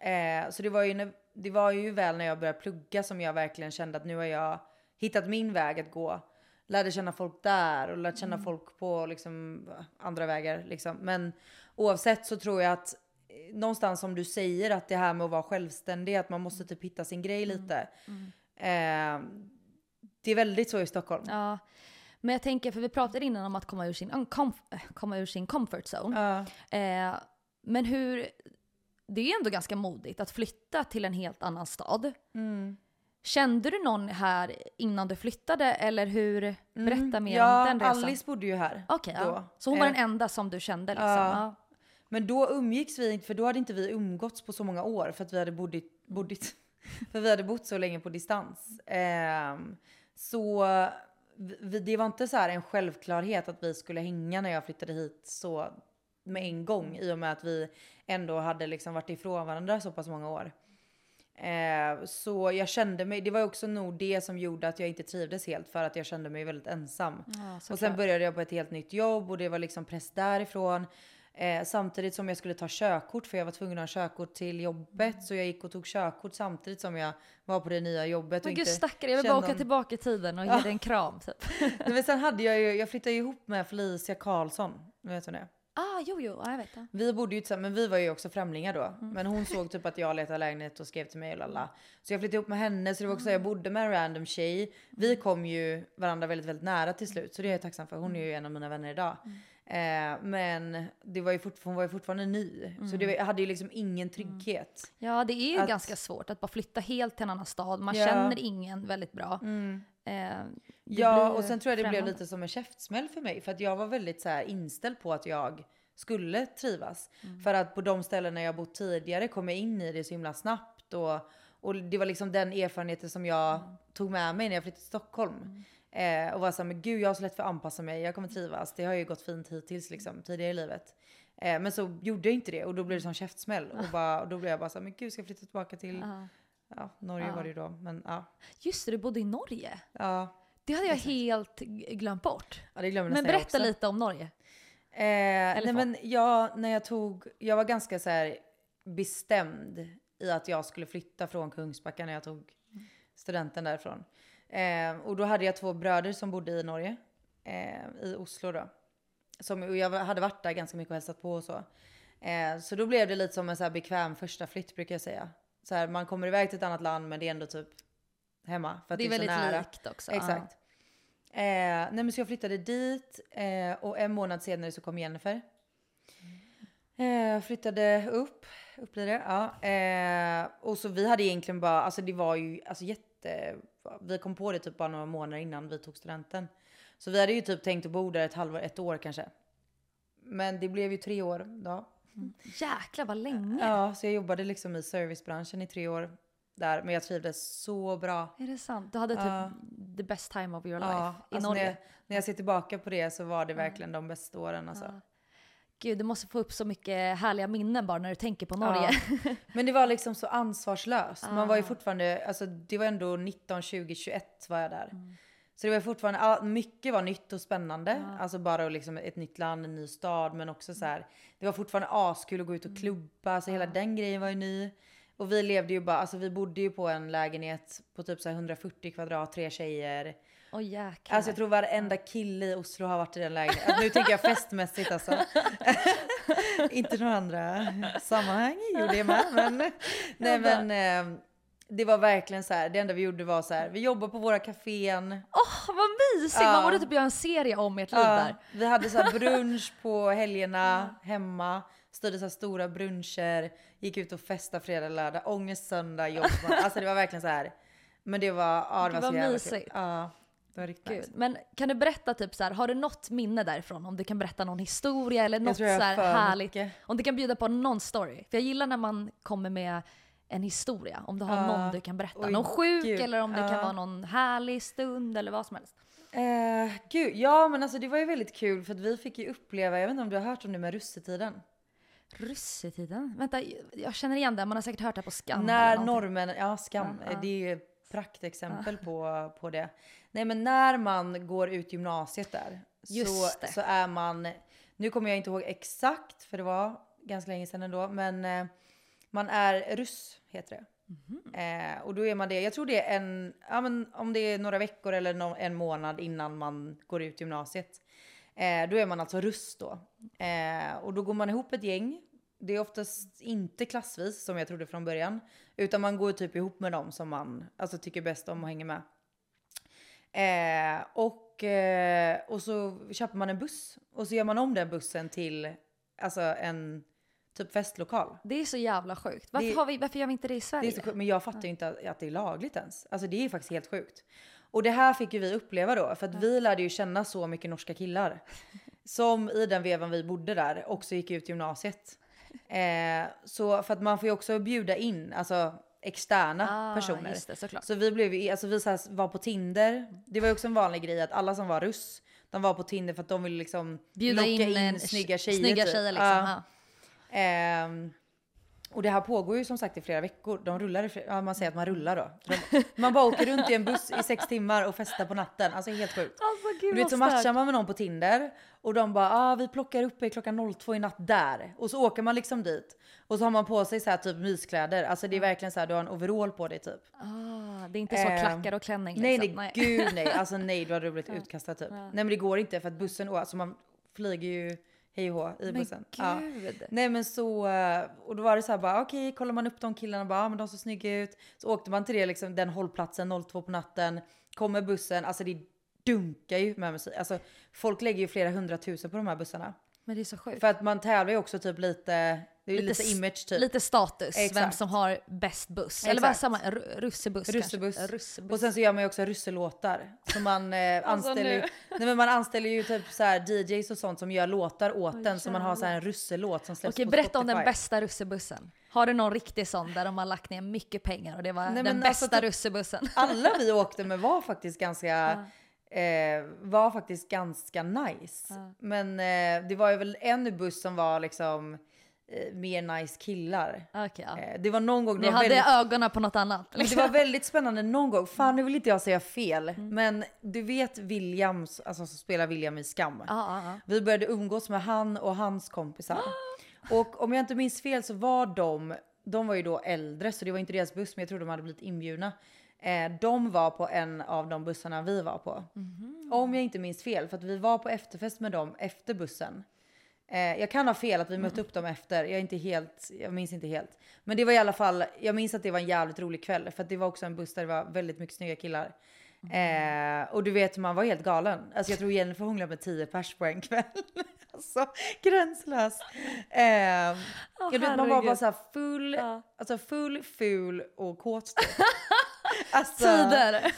Eh, så det var, ju när, det var ju väl när jag började plugga som jag verkligen kände att nu har jag hittat min väg att gå. Lärde känna folk där och lärt känna folk på liksom, andra vägar. Liksom. Men oavsett så tror jag att eh, någonstans som du säger att det här med att vara självständig, att man måste typ hitta sin grej lite. Eh, det är väldigt så i Stockholm. Ja. Men jag tänker, för vi pratade innan om att komma ur sin, äh, komma ur sin comfort zone. Ja. Eh, men hur, det är ju ändå ganska modigt att flytta till en helt annan stad. Mm. Kände du någon här innan du flyttade eller hur? Berätta mer ja, om den resan. Alice bodde ju här. Okej, då. ja. Så hon var Eh, den enda som du kände liksom? ja. Ja. Men då umgicks vi inte, för då hade inte vi umgåtts på så många år för att vi hade bodit, bodit för vi hade bott så länge på distans. Ehm, så vi, det var inte så här en självklarhet att vi skulle hänga när jag flyttade hit så med en gång i och med att vi ändå hade liksom varit ifrån varandra så pass många år. Eh, så jag kände mig, det var också nog det som gjorde att jag inte trivdes helt för att jag kände mig väldigt ensam. Ja, och sen började jag på ett helt nytt jobb och det var liksom press därifrån. Eh, samtidigt som jag skulle ta körkort för jag var tvungen att ha körkort till jobbet. Så jag gick och tog körkort samtidigt som jag var på det nya jobbet. Men och gud stackare, jag vill bara åka någon- tillbaka i tiden och ge Ja. dig en kram typ. Nej, Men sen hade jag ju, jag flyttade ju ihop med Felicia Karlsson. Du vet hon det? Ah, jo, jo, ja, jag vet det. Vi bodde ju tillsammans, men vi var ju också främlingar då. Men hon såg typ att jag letade lägenhet och skrev till mig och lalla. Så jag flyttade ihop med henne, så det var också, jag bodde med en random tjej. Vi kom ju varandra väldigt, väldigt nära till slut. Så det är jag tacksam för. Hon är ju en av mina vänner idag. Eh, men det var ju fort, hon var ju fortfarande ny. Så det var, jag hade ju liksom ingen trygghet. Ja, det är ju Att- ganska svårt att bara flytta helt till en annan stad. Man Ja. känner ingen väldigt bra. Eh, det Ja, och sen tror jag det blev främmande. lite som en käftsmäll för mig. För att jag var väldigt så här inställd på att jag skulle trivas. Mm. För att på de ställena jag bott tidigare kom jag in i det så himla snabbt. Och, och det var liksom den erfarenheten som jag Mm. tog med mig när jag flyttade till Stockholm. Eh, och var såhär, men gud jag har så lätt för att anpassa mig, jag kommer trivas. Det har ju gått fint hittills liksom, tidigare i livet. Eh, men så gjorde jag inte det och då blev det som käftsmäll. Och, bara, och då blev jag bara såhär, men gud ska jag flytta tillbaka till Ja. ja, Norge Ja. var det ju då. Men ja, Just det, du bodde i Norge. ja, Det hade jag helt g- glömt bort. ja det glömmer Men berätta lite om Norge. Eh, nej men jag, när jag tog, jag var ganska så här bestämd i att jag skulle flytta från Kungsbacka när jag tog studenten därifrån. Eh, och då hade jag två bröder som bodde i Norge, eh, i Oslo då. Som, och jag hade varit där ganska mycket och hälsat på och så. Eh, så då blev det lite som en så här bekväm första flytt brukar jag säga. Så här, man kommer iväg till ett annat land men det är ändå typ hemma. För att Det är så väldigt nära. likt också. Exakt. Eh, nej men så jag flyttade dit eh, och en månad senare så kom Jennifer. Eh, flyttade upp, upp blir det. Ja. Eh, och så vi hade egentligen bara, alltså det var ju alltså jätte, vi kom på det typ bara några månader innan vi tog studenten. Så vi hade ju typ tänkt att bo där ett halvår, ett år kanske. Men det blev ju tre år då. Jäklar vad länge. Ja, så jag jobbade liksom i servicebranschen i tre år där. Men jag trivdes så bra. Är det sant? Du hade typ Ja. the best time of your life i alltså Norge. När jag, när jag ser tillbaka på det så var det verkligen de bästa åren alltså. Ja. Gud, du måste få upp så mycket härliga minnen bara när du tänker på Norge. Ja. Men det var liksom så ansvarslöst. Man var ju Ah. fortfarande, alltså det var ändå 19, 20, 21 var jag där. Mm. Så det var fortfarande, mycket var nytt och spännande. Alltså bara liksom ett nytt land, en ny stad. Men också så här, det var fortfarande askul att gå ut Mm. och klubba. Så hela den grejen var ju ny. Och vi levde ju bara, alltså vi bodde ju på en lägenhet på typ så här 140 kvadrat, tre tjejer. Jäklar. Alltså jag tror varenda kille i Oslo har varit i den lägenheten. Alltså, nu tänker jag festmässigt alltså. Inte några andra sammanhang gjorde jag med. Men, nej men eh, det var verkligen så här. Det enda vi gjorde var så här. Vi jobbade på våra kafén. Åh vad mysigt! Ja. Man borde typ göra en serie om ert liv Ja, där. vi hade så brunch på helgerna hemma. Styrde så här stora bruncher. Gick ut och festade fredag, lördag. Ångest söndag, jobb. Alltså det var verkligen så här. Men det var, ja, det Gud, var så vad jävla mysigt. Ja, det var riktigt Gud. nice. Men kan du berätta typ så här, har du något minne därifrån? Om du kan berätta någon historia eller något så jag här för härligt. mycket. Om du kan bjuda på någon story. För jag gillar när man kommer med en historia. Om du har Ja. någon du kan berätta. Oj, någon sjuk gud. eller om det kan Ja. vara någon härlig stund eller vad som helst. Eh, gud, ja men alltså det var ju väldigt kul för att vi fick ju uppleva, jag vet inte om du har hört om det med russetiden? Russetiden? Vänta, jag känner igen det. Man har säkert hört det på Skam. när eller någonting. norrmännen, ja skam, Ja, ja. det är ju ett praktexempel på, på det. Nej men när man går ut gymnasiet där Just så, det. så är man, nu kommer jag inte ihåg exakt för det var ganska länge sedan ändå, men eh, man är russ heter det. Mhm. Eh, och då är man det, jag tror det är en, ja men om det är några veckor eller no, en månad innan man går ut gymnasiet. Eh, då är man alltså russ då. Eh, och då går man ihop ett gäng. Det är oftast inte klassvis som jag trodde från början. Utan man går typ ihop med dem som man alltså, tycker bäst om och hänger med. Eh, och, eh, och så köper man en buss. Och så gör man om den bussen till alltså en typ festlokal. Det är så jävla sjukt. Varför, Det- har vi, varför gör vi inte det i Det Sverige? är så sjukt, men jag fattar ju inte att, att det är lagligt ens. Alltså det är faktiskt helt sjukt. Och det här fick ju vi uppleva då, för att vi lärde ju känna så mycket norska killar. Som i den vevan vi bodde där också gick ut gymnasiet. Eh, så för att man får ju också bjuda in alltså externa Ah, personer. det. Så vi blev alltså vi så var på Tinder. Det var ju också en vanlig grej att alla som var russ, de var på Tinder för att de ville liksom Bjuda locka in, in, snygga tjejer. snygga typ. tjejer liksom. Ja. Ja. Ehm, och det här pågår ju som sagt i flera veckor. De rullar i flera, ja, man säger att man rullar då. De, man bara åker runt i en buss i sex timmar och festar på natten. Alltså helt sjukt. Alltså gud Du vet så matchar man med någon på Tinder och de bara ah, vi plockar upp er klockan 02 i natt där. Och så åker man liksom dit. Och så har man på sig så här typ myskläder. Alltså det är verkligen så här du har en overall på dig typ. Ah, det är inte så Ehm, klackar och klänning Nej, liksom. nej, gud nej. Alltså nej, då hade du blivit utkastad typ. Nej men det går inte för att bussen, alltså man flyger ju hej och hå i Men bussen. Ja. gud. Nej men så, och då var det så här bara okej, kollar man upp de killarna bara, ah, men de ser snygga ut. Så åkte man till det liksom, den hållplatsen 02 på natten, kommer bussen, alltså det dunkar ju med musik. Alltså folk lägger ju flera hundratusen på de här bussarna. Men det är så sjukt. För att man tävlar ju också typ lite, det är ju lite, s- image typ. Lite status, vem Exakt. som har bäst buss. Eller vad samma, ru- russebuss Russebuss. kanske. Russebuss. Och sen så gör man ju också russelåtar. Så man eh, Alltså anställer ju, nej men man anställer ju typ så här DJs och sånt som gör låtar åt Oj, den. Så man har så här en russelåt som släpps Okej, på berätta om den Spotify. bästa russebussen. Har du någon riktig sån där de har lagt ner mycket pengar och det var Nej, den men bästa alltså russebussen? Alla vi åkte med var faktiskt ganska, eh, var faktiskt ganska nice. Men eh, det var ju väl en buss som var liksom mer nice killar. Okej, ja. Eh, det var någon gång, Ni hade väldigt, ögonen på något annat. men det liksom. var väldigt spännande någon gång. Fan nu vill inte jag säga fel. Mm. Men du vet Williams, alltså som spelar William i Skam. Ja, ja, ja. Vi började umgås med han och hans kompisar. Och om jag inte minns fel så var de, de var ju då äldre så det var inte deras buss men jag tror de hade blivit inbjudna. Eh, de var på en av de bussarna vi var på. Om jag inte minns fel för att vi var på efterfest med dem efter bussen. Eh, jag kan ha fel att vi mötte upp dem efter, jag är inte helt, jag minns inte helt. Men det var i alla fall, jag minns att det var en jävligt rolig kväll för det var också en buss där det var väldigt mycket snygga killar. Eh, och du vet man var helt galen. Alltså jag tror Jennifer hånglade med 10 pers på en kväll. alltså gränslös. Eh, jag vet, man var bara så full, Ja. alltså full, ful och kåt. typ. alltså, Tider.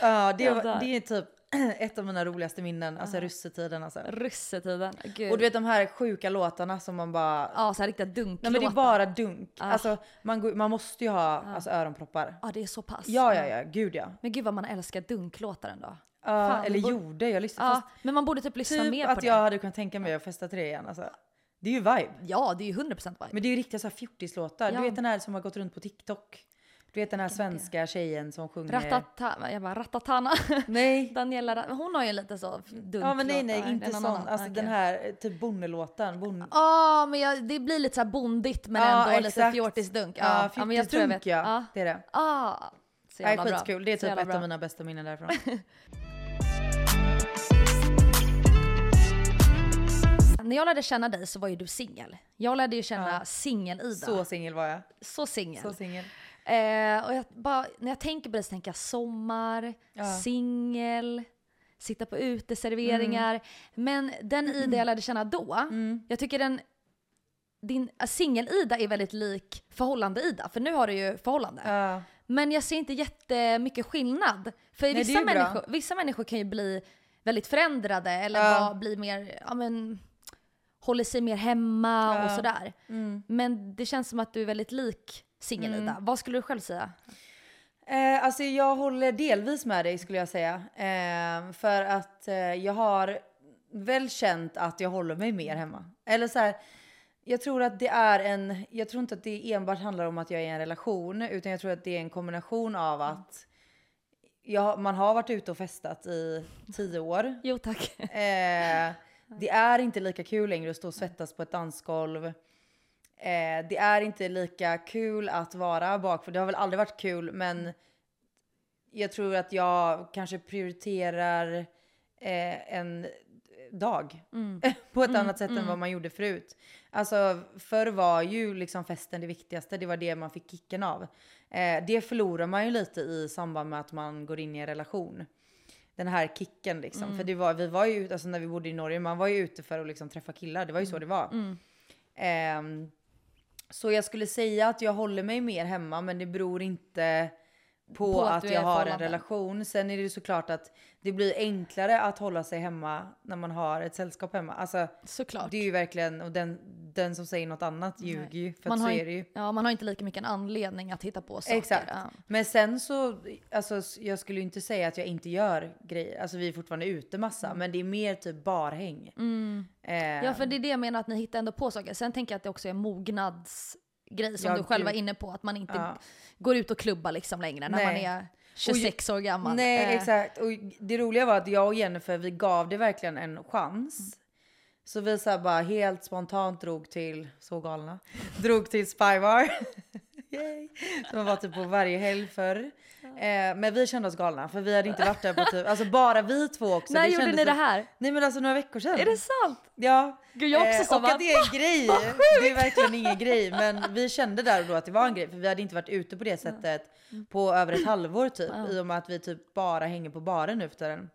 Ja, det, var, det är typ ett av mina roligaste minnen, alltså russetiden alltså. Russetiden. Gud. Och du vet de här sjuka låtarna som man bara... ja, så här riktiga dunklåtar. Nej men det är bara dunk. Ah. Alltså man, går, man måste ju ha alltså, öronproppar. Ja, det är så pass. Ja ja ja, gud ja. Men gud vad man älskar dunklåtar ändå. Ja, eller borde- gjorde, jag lyssnade Ja, fast men man borde typ lyssna typ mer att på jag det. hade kunnat tänka mig att festa till det igen alltså. Det är ju vibe. Ja, det är ju 100% vibe. Men det är ju riktiga så här fjortislåtar. Ja. Du vet den här som har gått runt på TikTok. Du vet den här svenska tjejen som sjunger... Ratata, jag bara ratatana. Nej. Daniela, hon har ju lite så dunklåtar. Ja men nej nej, inte sån. annan. Alltså Okej. den här typ bonnelåten. Bon... Ja, men jag, det blir lite så här bondigt men Ja, ändå lite exakt. fjortisdunk. Ja, Ja, men jag tror jag vet. fjortisdunk ja. Ja. Det är det. Ah, så Nej, jävla bra. skitkul. Det är typ ett bra. av mina bästa minnen därifrån. När jag lärde känna dig så var ju du singel. Jag lärde ju känna Ja. singel-Ida. Så singel var jag. Så singel. Så singel. Eh, och jag bara, när jag tänker på det så tänker jag sommar, Ja. singel, sitta på uteserveringar. Men den Ida jag lärde känna då, Mm. jag tycker den din äh, singel-Ida är väldigt lik förhållande-Ida, för nu har du ju förhållande. Ja. Men jag ser inte jättemycket skillnad. För är vissa, människor, vissa människor kan ju bli väldigt förändrade eller Ja. bara bli mer, ja men, håller sig mer hemma och Ja. sådär. Mm. Men det känns som att du är väldigt lik singel-Ida. Vad skulle du själv säga? Eh, alltså jag håller delvis med dig skulle jag säga. Eh, för att eh, jag har väl känt att jag håller mig mer hemma. Eller så här, jag tror att det är en, jag tror inte att det enbart handlar om att jag är i en relation, utan jag tror att det är en kombination av att jag, man har varit ute och festat i tio år. Jo tack. Eh, det är inte lika kul längre att stå och svettas på ett dansgolv. Eh, det är inte lika kul att vara bakfull. Det har väl aldrig varit kul, men jag tror att jag kanske prioriterar eh, en dag på ett annat sätt än vad man gjorde förut. Alltså förr var ju liksom festen det viktigaste. Det var det man fick kicken av. Eh, det förlorar man ju lite i samband med att man går in i en relation den här kicken liksom. För det var, vi var ju alltså när vi bodde i Norge, man var ju ute för att liksom träffa killar. Det var ju så det var. Ehm, så jag skulle säga att jag håller mig mer hemma men det beror inte på, På att att, jag har en relation. Sen är det ju såklart att det blir enklare att hålla sig hemma när man har ett sällskap hemma. Alltså Såklart. det är ju verkligen, och den, den som säger något annat ljuger ju. För man, att så har, är det ju. ja, man har inte lika mycket en anledning att hitta på saker. Exakt. Ja. Men sen så, alltså jag skulle ju inte säga att jag inte gör grejer. Alltså vi är fortfarande ute massa, men det är mer typ barhäng. Eh, Mm. Ja, för det är det jag menar att ni hittar ändå på saker. Sen tänker jag att det också är en mognadsgrej som Ja, du själv var inne på. Att man inte Ja. går ut och klubbar liksom längre när Nej. man är 26 år gammal. Nej Eh, exakt. Och det roliga var att jag och Jennifer vi gav det verkligen en chans. Så vi så bara helt spontant drog till, så galna, drog till Spybar. Yay. Som var typ på varje helg förr. Eh, men vi kände oss galna för vi hade inte varit där på typ, alltså bara vi två också. När det gjorde ni det här? Nej men alltså några veckor sedan. Är det sant? Ja. Gud, jag också sa och att det är en grej. Det är verkligen ingen grej. Men vi kände där och då att det var en grej. För vi hade inte varit ute på det sättet på över ett halvår typ. I och med att vi typ bara hänger på baren nu för tiden.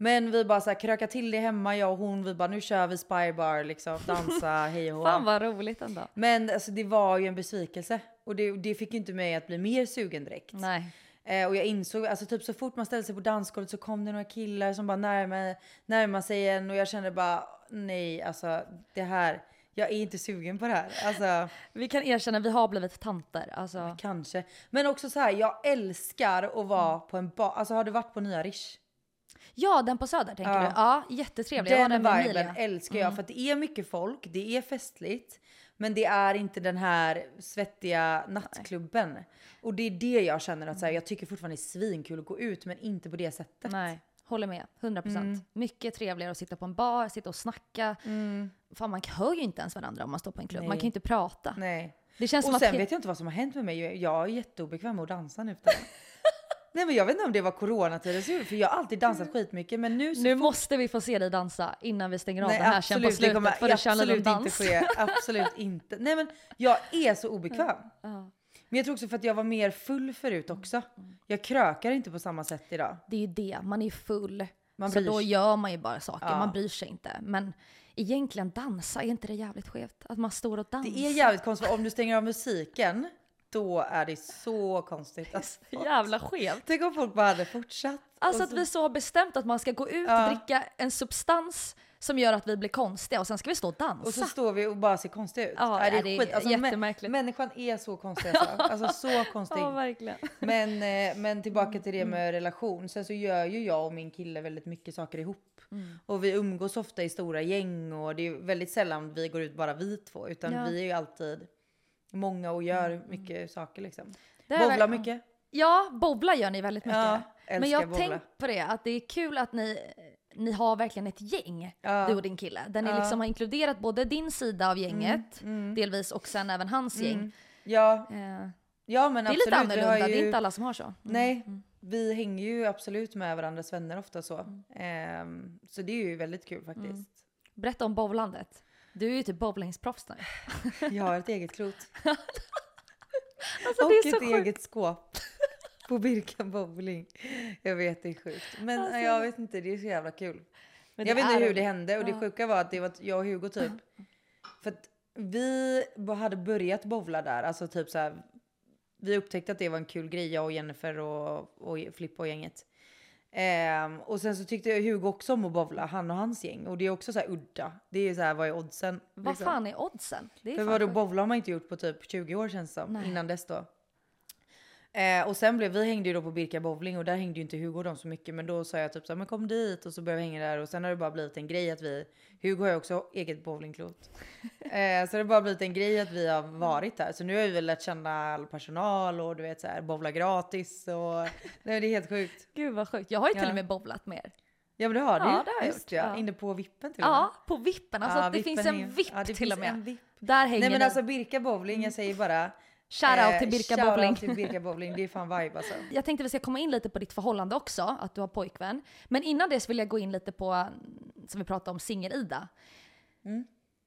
Men vi bara så här kröka till det hemma, jag och hon. Vi bara nu kör vi spybar liksom, dansa, hej och hå. Fan vad roligt ändå. Men alltså, det var ju en besvikelse. Och det, det fick ju inte mig att bli mer sugen direkt. Nej. Eh, och jag insåg, alltså typ så fort man ställde sig på dansgolvet så kom det några killar som bara närmade, närmade sig en och jag kände bara nej, alltså det här, jag är inte sugen på det här. Alltså Vi kan erkänna, vi har blivit tanter. Alltså, kanske. Men också så här, jag älskar att vara på en bar. Alltså har du varit på Nya Rish? Ja, den på Söder tänker Ja. du? Ja, jättetrevlig. Den med viben Emilia. älskar jag för att det är mycket folk, det är festligt. Men det är inte den här svettiga nattklubben. Och det är det jag känner att så här, jag tycker fortfarande är svinkul att gå ut men inte på det sättet. Nej, håller med. 100%. Mm. Mycket trevligare att sitta på en bar, sitta och snacka. Fan, man hör ju inte ens varandra om man står på en klubb. Man Nej. kan ju inte prata. Nej. Det känns som Och sen att... vet jag inte vad som har hänt med mig. Jag är jätteobekväm med att dansa nu. Nej men jag vet inte om det var coronatiden som gjorde för jag har alltid dansat skitmycket men nu så Nu måste vi få se dig dansa innan vi stänger av Nej den här sen på absolut, det slutet. kommer för en absolut liten inte dans. ske. Absolut inte. Nej men jag är så obekväm. Ja. Men jag tror också för att jag var mer full förut också. Jag krökar inte på samma sätt idag. Det är ju det, man är full. Man så då gör man ju bara saker, Ja. man bryr sig inte. Men egentligen dansa, är inte det jävligt skevt? Att man står och dansar. Det är jävligt konstigt om du stänger av musiken då är det så konstigt. Alltså, jävla skevt. tänk om folk bara hade fortsatt. Alltså Och att så- vi så har bestämt att man ska gå ut och Ja. dricka en substans som gör att vi blir konstiga och sen ska vi stå och dansa. Och så står vi och bara ser konstiga ut. Ja, Nej, ja, det är Alltså, mä- jättemärkligt. Människan är så konstig alltså. alltså så konstig. ja, verkligen. Men, eh, men tillbaka till det Mm. med relation. Sen så gör ju jag och min kille väldigt mycket saker ihop. Mm. Och vi umgås ofta i stora gäng och det är väldigt sällan vi går ut bara vi två. Utan Ja. vi är ju alltid många och gör mycket saker liksom. Det är väl- mycket. Ja, bowla gör ni väldigt mycket. Ja, Men jag har tänkt på det, att det är kul att ni, ni har verkligen ett gäng, Ja. du och din kille. Där ni Ja. liksom har inkluderat både din sida av gänget, mm. delvis, och sen även hans gäng. Ja, Eh, ja men det är absolut. lite vi har annorlunda, det är ju- inte alla som har så. Mm. Nej, vi hänger ju absolut med varandras vänner ofta så. Ehm, så det är ju väldigt kul faktiskt. Mm. Berätta om bowlandet. Du är ju typ bowlingsproffs nu. Jag har ett eget klot. Alltså, och ett sjukt. eget skåp. På Birka bowling. Jag vet det är sjukt. Men Alltså- jag vet inte, det är så jävla kul. Jag vet inte hur det hände och det sjuka var att det var jag och Hugo typ. För att vi hade börjat bowla där, alltså typ så här. Vi upptäckte att det var en kul grej, jag och Jennifer och, och Filippa och gänget. Ehm, och sen så tyckte Hugo också om att bowla, han och hans gäng. Och det är också så här udda. Det är så här, vad är oddsen? Vad liksom? fan är oddsen? Det är För vadå, bowla har man inte gjort på typ 20 år känns det som. Nej. Innan dess då. Eh, och sen blev vi hängde ju då på Birka bowling och där hängde ju inte Hugo och dem så mycket. Men då sa jag typ så här, men kom dit och så började vi hänga där och sen har det bara blivit en grej att vi, Hugo har ju också eget bowlingklot. eh, så det har bara blivit en grej att vi har varit där. Så nu har vi väl lärt känna all personal och du vet så här bowla gratis och nej, det är helt sjukt. Gud vad sjukt. Jag har ju till Ja. och med bowlat med er. Ja men det har du Ja, det har jag Just gjort, ja. Inne på vippen till och med. Ja, på vippen. Alltså Ja, det vippen finns en vipp ja, till och med. Där hänger Nej men ni. alltså Birka bowling, jag säger bara Shoutout till Eh, Birka shoutout bowling. till Birka bowling, det är fan vibe alltså. Jag tänkte vi ska komma in lite på ditt förhållande också, att du har pojkvän. Men innan det så vill jag gå in lite på, mm, som vi pratade om, singel-Ida. Mm.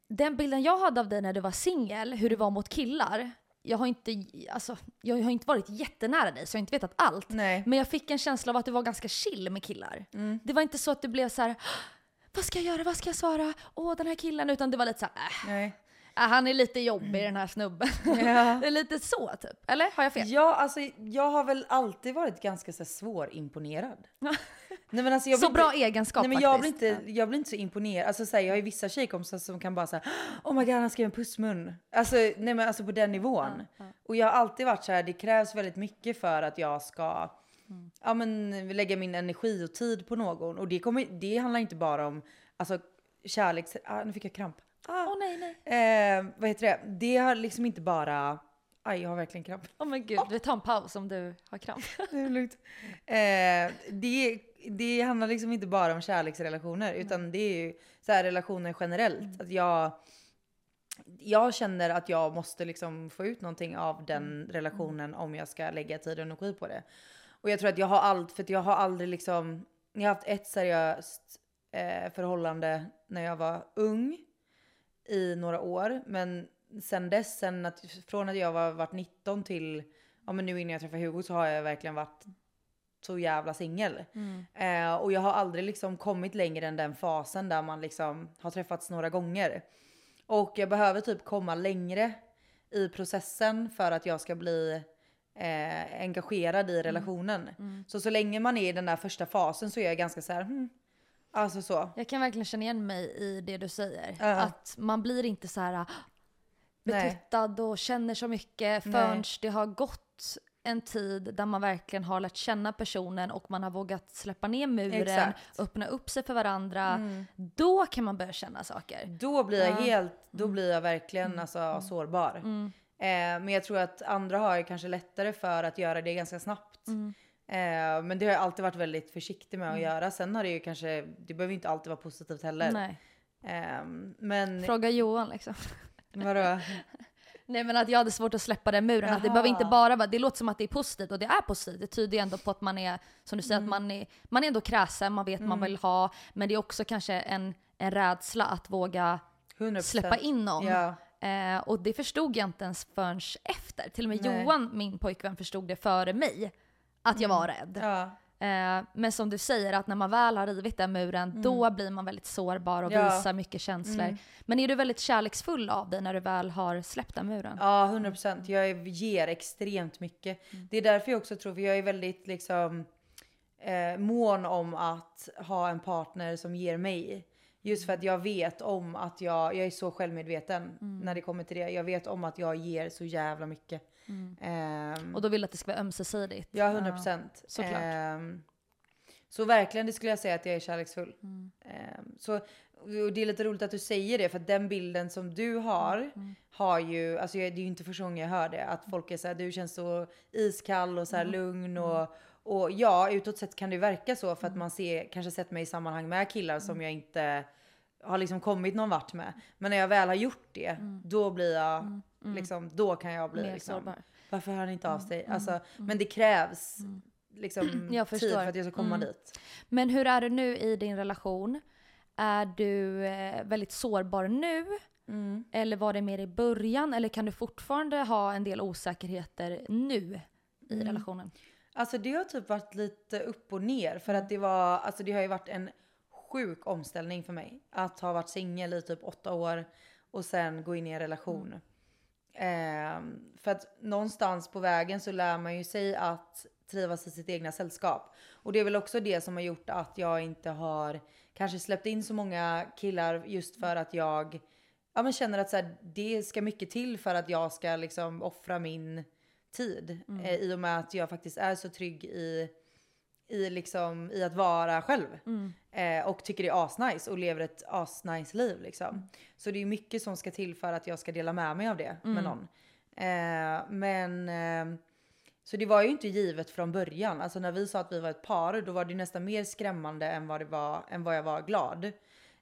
Den bilden jag hade av dig när du var singel, hur du var mot killar, jag har inte, alltså, jag har inte varit jättenära dig så jag har inte vetat allt. Nej. Men jag fick en känsla av att du var ganska chill med killar. Mm. Det var inte så att du blev så här, vad ska jag göra, vad ska jag svara, åh den här killen, utan det var lite så här, äh. Nej. Äh, han är lite jobbig den här snubben. Ja. det är lite så typ. Eller har jag fel? Ja, alltså jag har väl alltid varit ganska så här, svårimponerad. Nej, men alltså, jag så blir bra inte, egenskap Nej, men jag, blir faktiskt. inte, jag blir inte så imponerad. Alltså, så här, jag har ju vissa tjejkompisar som kan bara säga Oh my god, han skrev en pussmun. Alltså, nej, men alltså på den nivån. Och jag har alltid varit så här, det krävs väldigt mycket för att jag ska ja, men, lägga min energi och tid på någon. Och det, kommer, det handlar inte bara om alltså, kärleks... Ah, nu fick jag kramp. Ah. Åh nej nej. Eh, vad heter det? Det har liksom inte bara... Aj, jag har verkligen kramp. Åh men gud, vi tar en paus om du har kramp. Det är lugnt. Eh, det, det handlar liksom inte bara om kärleksrelationer utan det är ju så här relationer generellt. Att jag, jag känner att jag måste liksom få ut någonting av den relationen om jag ska lägga tid och energi på det. Och jag tror att jag har allt, för jag har aldrig liksom, jag har haft ett seriöst eh, förhållande när jag var ung i några år. Men sen dess, sen att, från att jag var varit 19 till, ja men nu innan jag träffade Hugo så har jag verkligen varit så jävla singel. Eh, och jag har aldrig liksom kommit längre än den fasen där man liksom har träffats några gånger. Och jag behöver typ komma längre i processen för att jag ska bli eh, engagerad i relationen. Så så länge man är i den där första fasen så är jag ganska så här, hmm, alltså så. Jag kan verkligen känna igen mig i det du säger. Ja. Att man blir inte så här ah, Nej. betuttad och känner så mycket Nej. förrän det har gått en tid där man verkligen har lärt känna personen och man har vågat släppa ner muren, Exakt. öppna upp sig för varandra. Då kan man börja känna saker. Då blir jag helt, då blir jag verkligen alltså, sårbar. Eh, men jag tror att andra har kanske lättare för att göra det ganska snabbt. Eh, men det har jag alltid varit väldigt försiktig med att göra. Sen har det ju kanske, det behöver inte alltid vara positivt heller. Nej. Eh, men Fråga Johan liksom. vadå? Nej men att jag hade svårt att släppa den muren. Att det behöver inte bara vara, det låter som att det är positivt och det är positivt. Det tyder ju ändå på att man är, som du säger, Mm. att man är, man är ändå kräsen, man vet vad man vill ha. Men det är också kanske en, en rädsla att våga 100%. släppa in någon. Ja. Eh, och det förstod jag inte ens förrän efter. Till och med Nej. Johan, min pojkvän, förstod det före mig. Att jag var rädd. Mm. Ja. Eh, men som du säger, att när man väl har rivit den muren, då blir man väldigt sårbar och Mm. Ja. Mm. visar mycket känslor. Men är du väldigt kärleksfull av dig när du väl har släppt den muren? Ja, 100 procent. Jag är- ger extremt mycket. Det är därför jag också tror, för jag är väldigt liksom eh, mån om att ha en partner som ger mig. Just för att jag vet om att jag, jag är så självmedveten när det kommer till det. Jag vet om att jag ger så jävla mycket. Ehm, Och då vill att det ska vara ömsesidigt? Ja, 100 procent. såklart. så verkligen, det skulle jag säga att jag är kärleksfull. Mm. Ehm, så, och det är lite roligt att du säger det, för att den bilden som du har, Mm. har ju, alltså jag- det är ju inte första gången jag hör det, att folk är såhär, du känns så iskall och så Mm. här lugn och, och ja, utåt sett kan det verka så för att man ser, kanske sett mig i sammanhang med killar Mm. som jag inte har liksom kommit någon vart med. Men när jag väl har gjort det, då blir jag, liksom, då kan jag bli Mm. Mer liksom, sårbar. Mm. varför hör han inte av sig? Alltså, Men det krävs liksom Jag tid för att jag ska komma Mm. dit. Men hur är det nu i din relation? Är du eh, väldigt sårbar nu? Mm. Eller var det mer i början? Eller kan du fortfarande ha en del osäkerheter nu i Mm. relationen? Alltså det har typ varit lite upp och ner för att det var, alltså det har ju varit en sjuk omställning för mig. Att ha varit singel i typ åtta år och sen gå in i en relation. Ehm, för att någonstans på vägen så lär man ju sig att trivas i sitt egna sällskap. Och det är väl också det som har gjort att jag inte har kanske släppt in så många killar just för att jag ja, men känner att så här, det ska mycket till för att jag ska liksom offra min tid. Eh, I och med att jag faktiskt är så trygg i, i, liksom, i att vara själv. Eh, och tycker det är asnice och lever ett asnice liv liksom. Så det är mycket som ska till för att jag ska dela med mig av det med någon. Eh, men eh, så det var ju inte givet från början. Alltså när vi sa att vi var ett par då var det nästan mer skrämmande än vad, det var, än vad jag var glad.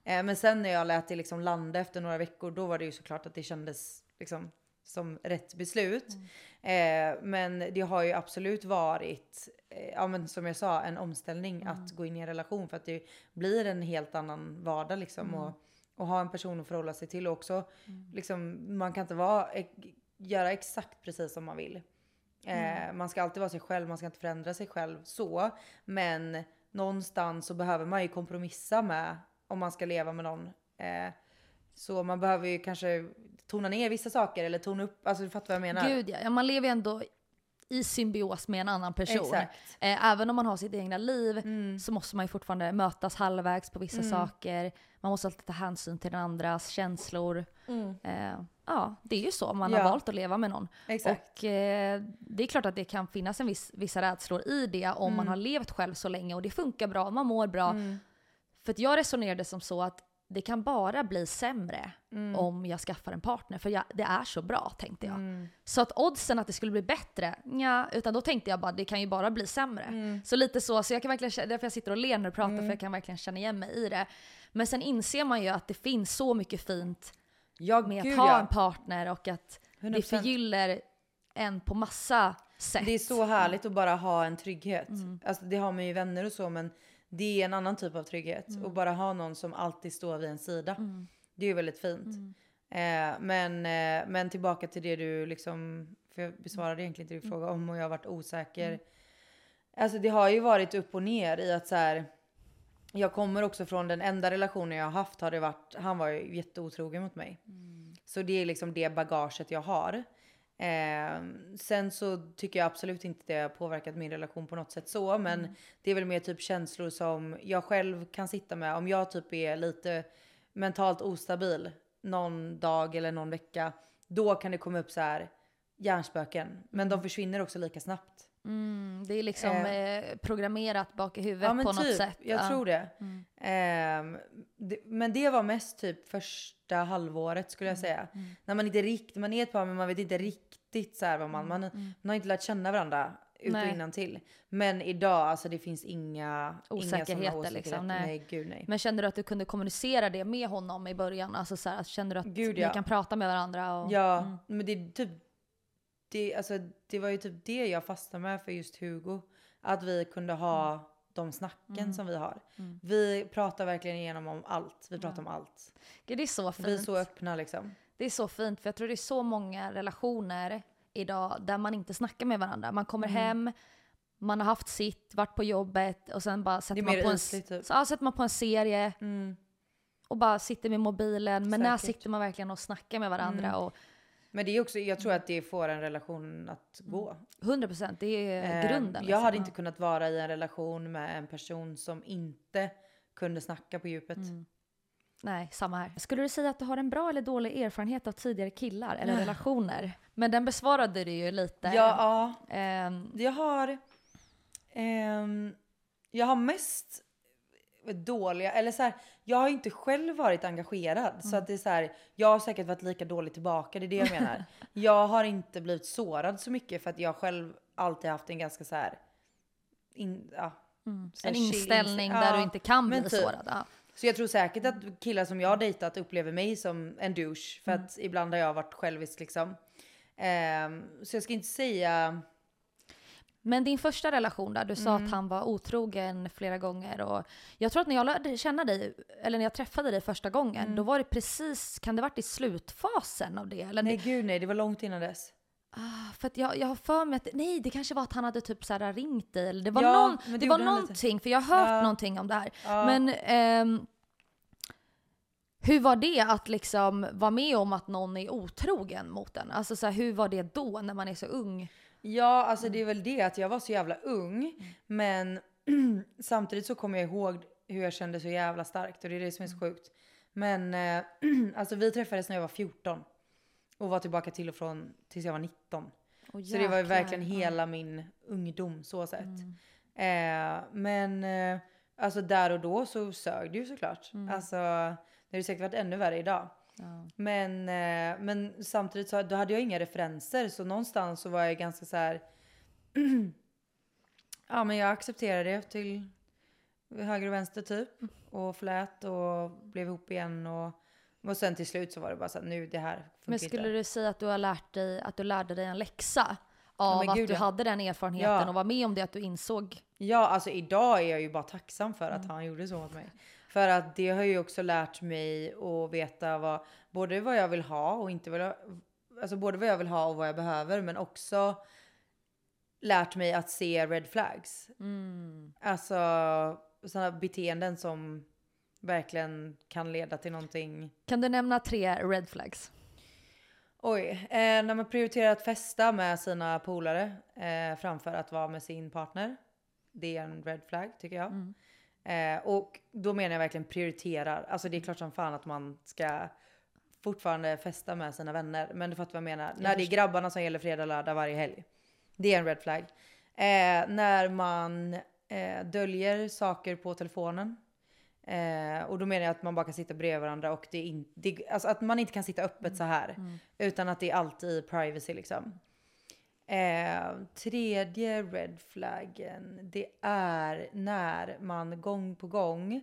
Eh, men sen när jag lät det liksom landa efter några veckor då var det ju såklart att det kändes liksom som rätt beslut. Eh, men det har ju absolut varit, eh, ja men som jag sa, en omställning att gå in i en relation för att det blir en helt annan vardag liksom. Och, och ha en person att förhålla sig till och också liksom, man kan inte vara, göra exakt precis som man vill. Eh, man ska alltid vara sig själv, man ska inte förändra sig själv så. Men någonstans så behöver man ju kompromissa med om man ska leva med någon. Eh, så man behöver ju kanske tona ner vissa saker eller tona upp, alltså du fattar vad jag menar? Gud ja. man lever ju ändå i symbios med en annan person. Exakt. Eh, även om man har sitt egna liv så måste man ju fortfarande mötas halvvägs på vissa saker. Man måste alltid ta hänsyn till den andras känslor. Eh, ja, det är ju så man har Ja. valt att leva med någon. Exakt. Och eh, det är klart att det kan finnas en viss, vissa rädslor i det om Mm. man har levt själv så länge och det funkar bra, man mår bra. För att jag resonerade som så att det kan bara bli sämre Mm. om jag skaffar en partner. För jag, det är så bra tänkte jag. Mm. Så att oddsen att det skulle bli bättre, ja, utan då tänkte jag bara det kan ju bara bli sämre. Mm. Så lite så, så jag kan verkligen, därför jag sitter och ler när du pratar för jag kan verkligen känna igen mig i det. Men sen inser man ju att det finns så mycket fint Ja, med gud att ha ja. en partner och att det 100%. förgyller en på massa sätt. Det är så härligt att bara ha en trygghet. Alltså det har man ju vänner och så men det är en annan typ av trygghet. Och bara ha någon som alltid står vid en sida. Det är ju väldigt fint. Eh, men, eh, men tillbaka till det du liksom, för jag besvarade egentligen inte din fråga om och jag har varit osäker. Alltså det har ju varit upp och ner i att så här. Jag kommer också från den enda relationen jag har haft har det varit, han var ju jätteotrogen mot mig. Så det är liksom det bagaget jag har. Eh, sen så tycker jag absolut inte det har påverkat min relation på något sätt så, men det är väl mer typ känslor som jag själv kan sitta med. Om jag typ är lite mentalt ostabil någon dag eller någon vecka, då kan det komma upp så här hjärnspöken. Men de försvinner också lika snabbt. Mm, det är liksom Eh. eh, programmerat bak i huvudet Ja men på något typ, sätt. jag Ja. tror det. Ehm, det. Men det var mest typ första halvåret skulle jag Mm, säga. När man inte riktigt, man är ett par men man vet inte riktigt så här vad man, man, man har inte lärt känna varandra ut Mm, Nej. och innan till. Men idag alltså det finns inga Osäkerheter, inga liksom, nej. nej. gud nej. Men kände du att du kunde kommunicera det med honom i början? Alltså så här, kände du att Gud, ni ja. kan prata med varandra? Och, Ja, Mm. men det är typ det, alltså, det var ju typ det jag fastnade med för just Hugo. Att vi kunde ha Mm. de snacken som vi har. Vi pratar verkligen igenom om allt. Vi pratar om allt. Gud, det är så fint. Vi är så öppna liksom. Det är så fint, för jag tror det är så många relationer idag där man inte snackar med varandra. Man kommer Mm. hem, man har haft sitt, varit på jobbet och sen bara sätter man, på en, ytligt, typ. så, ja, sätter man på en serie Mm. och bara sitter med mobilen. Men när Säkert. sitter man verkligen och snackar med varandra? Mm. Och Men det är också, jag tror att det får en relation att gå. 100 procent, det är Eh, grunden. Jag liksom. hade Ja. inte kunnat vara i en relation med en person som inte kunde snacka på djupet. Mm. Nej, samma här. Skulle du säga att du har en bra eller dålig erfarenhet av tidigare killar eller relationer? Men den besvarade du ju lite. Ja, ja, Ehm, jag har... ehm, jag har mest dåliga, eller så här, jag har inte själv varit engagerad så att det är så här, jag har säkert varit lika dålig tillbaka, det är det jag menar. jag har inte blivit sårad så mycket för att jag själv alltid haft en ganska så här, in, ja, så här en inställning inst- där ja, du inte kan bli typ. sårad. Ja. Så jag tror säkert att killar som jag har dejtat upplever mig som en douche för att ibland har jag varit självisk liksom. Ehm, så jag ska inte säga Men din första relation där, du sa Mm. att han var otrogen flera gånger och jag tror att när jag lärde känna dig, eller när jag träffade dig första gången, Mm. då var det precis, kan det varit i slutfasen av det? Eller nej gud nej, det var långt innan dess. Ah, för att jag, jag har för mig att, nej det kanske var att han hade typ så här ringt dig eller det var, Ja, någon, det det var han lite. någonting, för jag har hört Ja. någonting om det här. Ja. Men ehm, hur var det att liksom vara med om att någon är otrogen mot en? Alltså så här, hur var det då när man är så ung? Ja, alltså det är väl det att jag var så jävla ung. Men samtidigt så kommer jag ihåg hur jag kände så jävla starkt och det är det som är så sjukt. Men eh, alltså vi träffades när jag var 14 och var tillbaka till och från tills jag var 19. Åh, Så det var ju verkligen hela min ungdom så sett. Eh, men eh, alltså där och då så sög det ju såklart. Alltså det hade säkert varit ännu värre idag. Ja. Men, eh, men samtidigt så då hade jag inga referenser så någonstans så var jag ganska så här. ja men jag accepterade det till höger och vänster typ. Och flät och blev ihop igen och, och sen till slut så var det bara så att nu det här funkar Men skulle inte. du säga att du har lärt dig, att du lärde dig en läxa? Av men att gud, du ja. hade den erfarenheten Ja. och var med om det, att du insåg. Ja alltså idag är jag ju bara tacksam för Mm. att han gjorde så mot mig. För att det har ju också lärt mig att veta vad, både vad jag vill ha och inte vill ha. Alltså både vad jag vill ha och vad jag behöver men också lärt mig att se red flags. Mm. Alltså sådana beteenden som verkligen kan leda till någonting. Kan du nämna tre red flags? Oj, eh, när man prioriterar att festa med sina polare eh, framför att vara med sin partner. Det är en red flag tycker jag. Mm. Eh, och då menar jag verkligen prioriterar. Alltså det är klart som fan att man ska fortfarande festa med sina vänner. Men du fattar vad jag menar. när det är grabbarna som gäller fredag, lördag varje helg. Det är en red flag. Eh, när man eh, döljer saker på telefonen. Eh, och då menar jag att man bara kan sitta bredvid varandra och det in, det, alltså att man inte kan sitta öppet så här. Utan att det är alltid privacy liksom. Eh, tredje red flaggen, det är när man gång på gång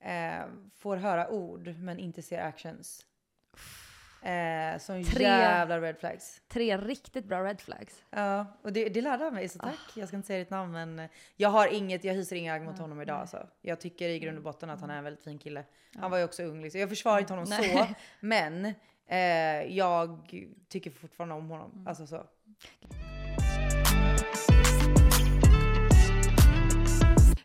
eh, får höra ord men inte ser actions. Eh, som Tre- jävla red flags. Tre riktigt bra red flags. Ja, och det, det lärde han mig så tack. Jag ska inte säga ditt namn men jag har inget, jag hyser inga agg mot honom idag alltså. Jag tycker i grund och botten att han är en väldigt fin kille. Han var ju också ung liksom. Jag försvarar inte honom så, Nej. men eh, jag tycker fortfarande om honom. Alltså så.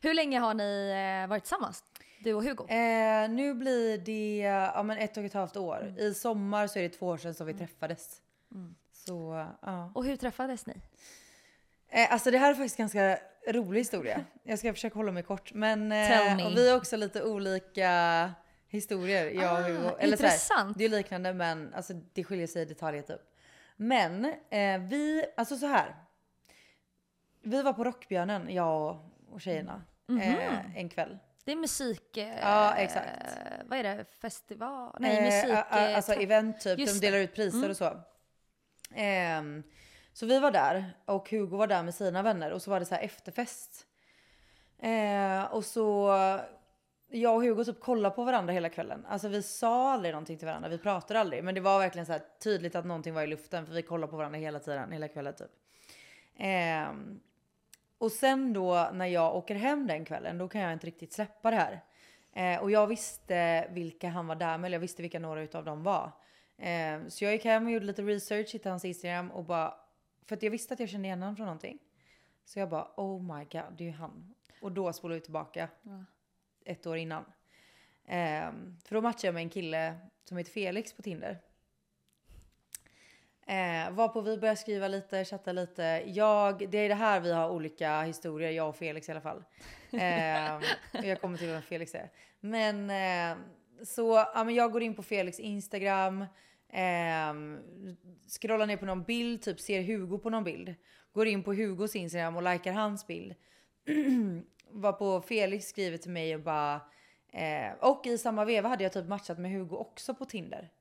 Hur länge har ni eh, varit tillsammans? Du och Hugo? Eh, nu blir det ja, men ett och ett halvt år. I sommar så är det två år sedan som vi träffades. Så ja. Och hur träffades ni? Eh, alltså det här är faktiskt en ganska rolig historia. Jag ska försöka hålla mig kort. Men Tell eh, me. och vi har också lite olika historier, jag och Ah, Hugo. så här, intressant. det är liknande men alltså, det skiljer sig i detaljer typ. Men eh, vi, alltså så här. Vi var på Rockbjörnen, jag och, tjejerna. Mhm. Eh, en kväll. Det är musik... Eh, Ja, exakt. Vad är det? Festival? Nej, Eh, musik... eh, alltså event typ, Just de delar ut priser och så. Ehm, så vi var där och Hugo var där med sina vänner och så var det så här efterfest. Och så jag och Hugo typ kollade på varandra hela kvällen. Alltså vi sa aldrig någonting till varandra, vi pratade aldrig. Men det var verkligen så här tydligt att någonting var i luften för vi kollade på varandra hela tiden, hela kvällen typ. Eh, och sen då när jag åker hem den kvällen, då kan jag inte riktigt släppa det här. Eh, och jag visste vilka han var där med, eller jag visste vilka några utav dem var. Eh, så jag gick hem och gjorde lite research, hittade hans Instagram och bara, för att jag visste att jag kände igen honom från någonting. Så jag bara, oh my god, det är ju han. Och då spolade vi tillbaka ett år innan. Eh, för då matchade jag med en kille som heter Felix på Tinder. Eh, varpå vi började skriva lite, chatta lite. Jag, det är det här vi har olika historier, jag och Felix i alla fall. Eh, jag kommer till vem Felix är. Men eh, så, ja men jag går in på Felix Instagram. Eh, scrollar ner på någon bild, typ ser Hugo på någon bild. Går in på Hugos Instagram och likar hans bild. var på Felix skriver till mig och bara... Eh, och i samma veva hade jag typ matchat med Hugo också på Tinder.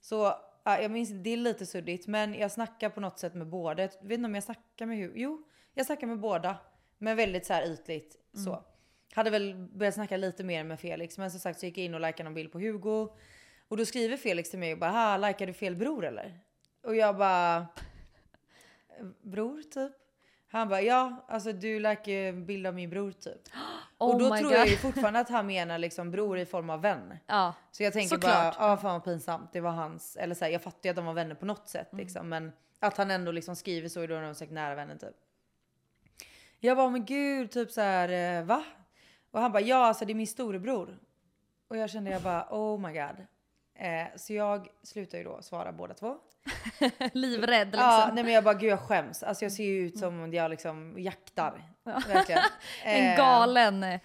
Så ja, jag minns det är lite suddigt men jag snackar på något sätt med båda. Jag vet inte om jag snackar med Hugo. Jo, jag snackar med båda. Men väldigt så här ytligt så. Hade väl börjat snacka lite mer med Felix men som sagt så gick jag in och likade någon bild på Hugo. Och då skriver Felix till mig och bara ha likar du fel bror eller? Och jag bara bror typ. Han bara ja, alltså du ju en bild av min bror typ. Oh och då tror God. jag ju fortfarande att han menar liksom bror i form av vän. Ja. Så jag tänker Såklart. bara, ja fan vad pinsamt. Det var hans, eller så här, jag fattar ju att de var vänner på något sätt Mm. liksom. Men att han ändå liksom skriver så, då är de säkert nära vänner typ. Jag bara, men gud, typ så här, eh, va? Och han bara, ja alltså det är min storebror. Och jag kände jag bara, oh my god. Eh, så jag slutar ju då svara båda två. Livrädd liksom. Ja, nej men jag bara, gud jag skäms. Alltså jag ser ju ut som om jag liksom jaktar. Verkligen. en galen... eh,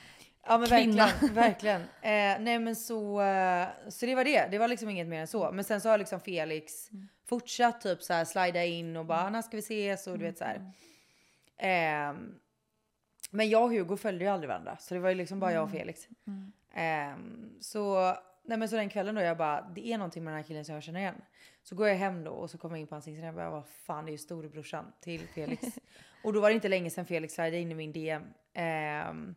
Ja men kvinna. verkligen, verkligen. Eh, nej men så, eh, så det var det. Det var liksom inget mer än så. Men sen så har liksom Felix fortsatt typ så här slida in och bara när ska vi ses och du vet så här. Ehm, men jag och Hugo följde ju aldrig varandra så det var ju liksom bara jag och Felix. Ehm, så, nej men så den kvällen då jag bara det är någonting med den här killen som jag känner igen. Så går jag hem då och så kommer jag in på hans Instagram och jag bara vad fan det är ju storebrorsan till Felix. och då var det inte länge sedan Felix slidade in i min DM. Ehm,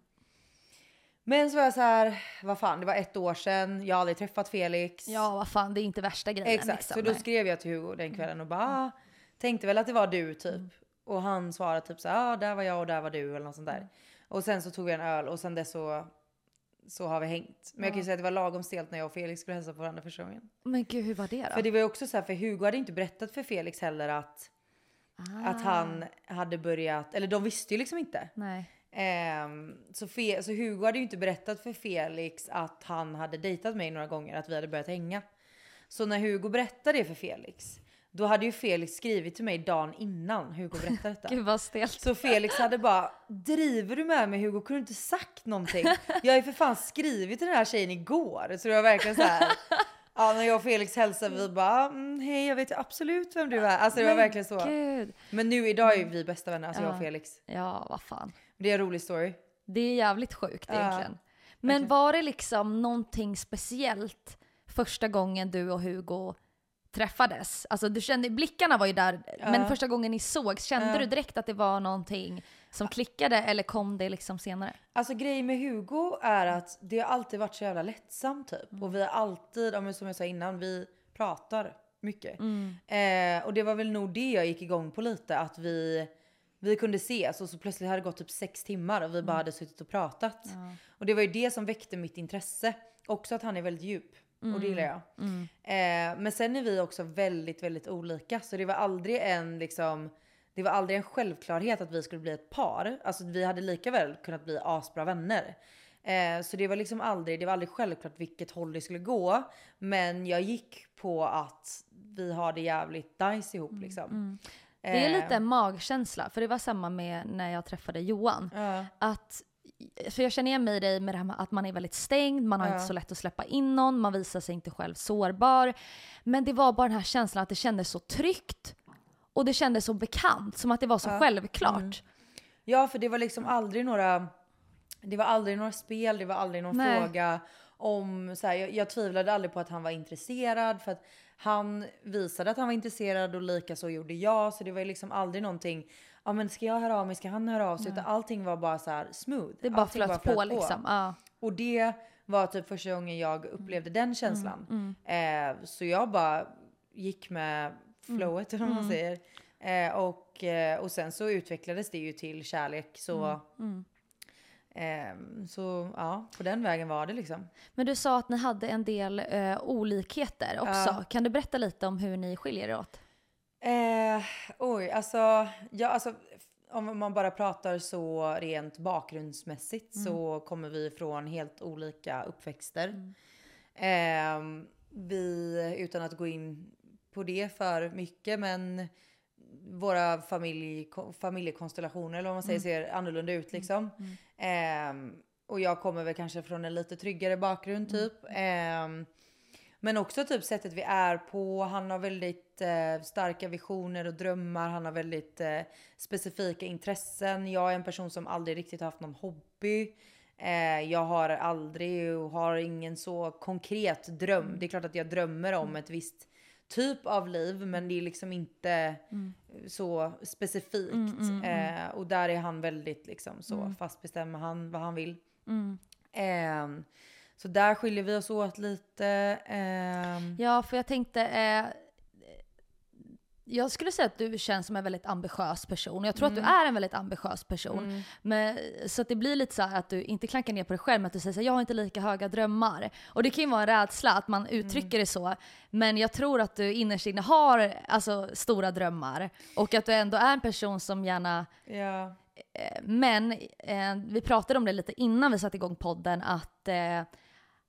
men så var jag så här, vad fan det var ett år sedan, jag har aldrig träffat Felix. Ja, vad fan, det är inte värsta grejen. Exakt, liksom. så då Nej. skrev jag till Hugo den kvällen och bara ah, tänkte väl att det var du typ. Mm. Och han svarade typ så här, ah, där var jag och där var du eller något sånt där. Och sen så tog vi en öl och sen dess så, så har vi hängt. Men jag kan ju säga att det var lagom stelt när jag och Felix skulle hälsa på varandra första gången. Men gud, hur var det då? För det var ju också så här, för Hugo hade inte berättat för Felix heller att, Ah. att han hade börjat, eller de visste ju liksom inte. Nej. Ehm, så, Fe- så Hugo hade ju inte berättat för Felix att han hade dejtat mig några gånger, att vi hade börjat hänga. Så när Hugo berättade det för Felix, då hade ju Felix skrivit till mig dagen innan Hugo berättade detta. Gud vad stelt. Så Felix hade bara, driver du med mig Hugo? Kunde du inte sagt någonting? Jag har ju för fan skrivit till den här tjejen igår. Så det var verkligen så här. Ja, när jag och Felix hälsade vi bara, mm, hej jag vet absolut vem du är. Alltså det var Men verkligen så. Gud. Men nu idag är vi bästa vänner, alltså jag och Ja. Felix. Ja, vad fan. Det är en rolig story. Det är jävligt sjukt Ja, egentligen. Men var det liksom någonting speciellt första gången du och Hugo träffades? Alltså du kände, blickarna var ju där, men första gången ni sågs, kände Ja. du direkt att det var någonting som klickade eller kom det liksom senare? Alltså grejen med Hugo är att det har alltid varit så jävla lättsamt typ. Och vi har alltid, ja, som jag sa innan, vi pratar mycket. Eh, och det var väl nog det jag gick igång på lite, att vi, vi kunde ses och så plötsligt hade det gått typ sex timmar och vi bara hade suttit och pratat. Och det var ju det som väckte mitt intresse. Också att han är väldigt djup. Och det gillar jag. Eh, men sen är vi också väldigt, väldigt olika. Så det var aldrig en liksom det var aldrig en självklarhet att vi skulle bli ett par. Alltså vi hade lika väl kunnat bli asbra vänner. Eh, så det var liksom aldrig, det var aldrig självklart vilket håll det skulle gå. Men jag gick på att vi har det jävligt nice ihop liksom. Det är Eh, lite magkänsla, för det var samma med när jag träffade Johan. Ja. Att, för jag känner igen mig i dig med det här med att man är väldigt stängd, man har Ja. inte så lätt att släppa in någon, man visar sig inte själv sårbar. Men det var bara den här känslan att det kändes så tryggt och det kändes så bekant, som att det var så självklart. Ja, för det var liksom aldrig några, det var aldrig några spel, det var aldrig någon Nej. fråga om så här, jag, jag tvivlade aldrig på att han var intresserad för att han visade att han var intresserad och lika så gjorde jag. Så det var ju liksom aldrig någonting, ja men ska jag höra av mig, ska han höra av sig? Utan allting var bara så här smooth. Det bara flöt på, liksom. Ja. Och det var typ första gången jag upplevde den känslan. Eh, så jag bara gick med flowet eller vad man säger. Eh, och, eh, och sen så utvecklades det ju till kärlek. Så, ehm, så ja, på den vägen var det liksom. Men du sa att ni hade en del eh, olikheter också. Ja. Kan du berätta lite om hur ni skiljer er åt? Eh, oj, alltså, ja, alltså om man bara pratar så rent bakgrundsmässigt så kommer vi från helt olika uppväxter. Ehm, vi, utan att gå in på det för mycket, men våra familj, familjekonstellationer eller vad man säger ser annorlunda ut liksom. Ehm, och jag kommer väl kanske från en lite tryggare bakgrund typ. Ehm, men också typ sättet vi är på. Han har väldigt eh, starka visioner och drömmar. Han har väldigt eh, specifika intressen. Jag är en person som aldrig riktigt haft någon hobby. Eh, jag har aldrig och har ingen så konkret dröm. Det är klart att jag drömmer om ett visst typ av liv men det är liksom inte så specifikt. Eh, och där är han väldigt liksom så fast bestämmer han vad han vill. Ehm, så där skiljer vi oss åt lite. ehm. Ja, för jag tänkte... Eh, jag skulle säga att du känns som en väldigt ambitiös person. Jag tror att du är en väldigt ambitiös person. Men, så att det blir lite så här att du inte klankar ner på dig själv, men att du säger så här, jag har inte lika höga drömmar. Och det kan ju vara en rädsla att man uttrycker det så. Men jag tror att du innerst inne har alltså, stora drömmar. Och att du ändå är en person som gärna Ja. Eh, Men eh, vi pratade om det lite innan vi satte igång podden att eh,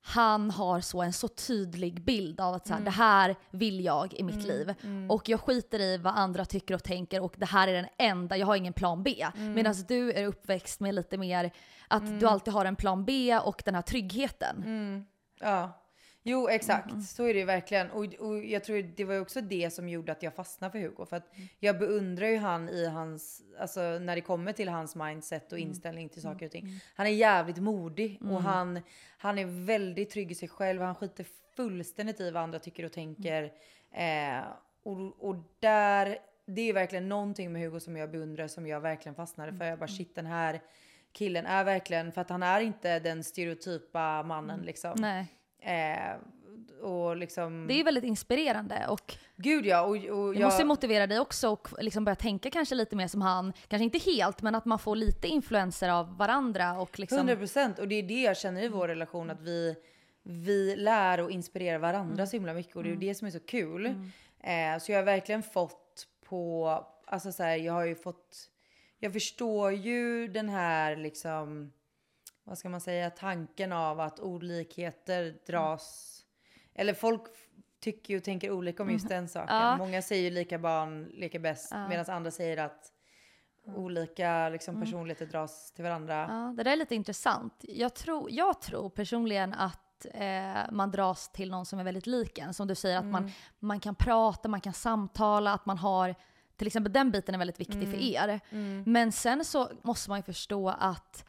han har så en så tydlig bild av att så här, det här vill jag i mitt liv. Och jag skiter i vad andra tycker och tänker och det här är den enda, jag har ingen plan B. Medan du är uppväxt med lite mer att du alltid har en plan B och den här tryggheten. Ja. Jo exakt, så är det ju verkligen. Och, och jag tror det var ju också det som gjorde att jag fastnade för Hugo. För att jag beundrar ju han i hans, alltså när det kommer till hans mindset och inställning till saker och ting. Han är jävligt modig och han, han är väldigt trygg i sig själv. Han skiter fullständigt i vad andra tycker och tänker. Eh, och, och där, det är ju verkligen någonting med Hugo som jag beundrar som jag verkligen fastnade för. Jag bara shit den här killen är verkligen, för att han är inte den stereotypa mannen liksom. Nej. Eh, liksom... Det är ju väldigt inspirerande och Gud ja, och, och det jag... måste ju motivera dig också och liksom börja tänka kanske lite mer som han. Kanske inte helt, men att man får lite influenser av varandra och liksom... 100% och det är det jag känner i vår relation att vi, vi lär och inspirerar varandra så himla mycket och det är ju det som är så kul. Eh, så jag har verkligen fått på, alltså så här, jag har ju fått, jag förstår ju den här liksom, vad ska man säga, tanken av att olikheter dras, eller folk tycker och tänker olika om just den saken. Ja. Många säger ju lika barn leker bäst Ja. medan andra säger att olika liksom, personligheter dras till varandra. Ja, det där är lite intressant. Jag tror, jag tror personligen att eh, man dras till någon som är väldigt lik en. Som du säger, att man, man kan prata, man kan samtala, att man har till exempel den biten är väldigt viktig för er. Men sen så måste man ju förstå att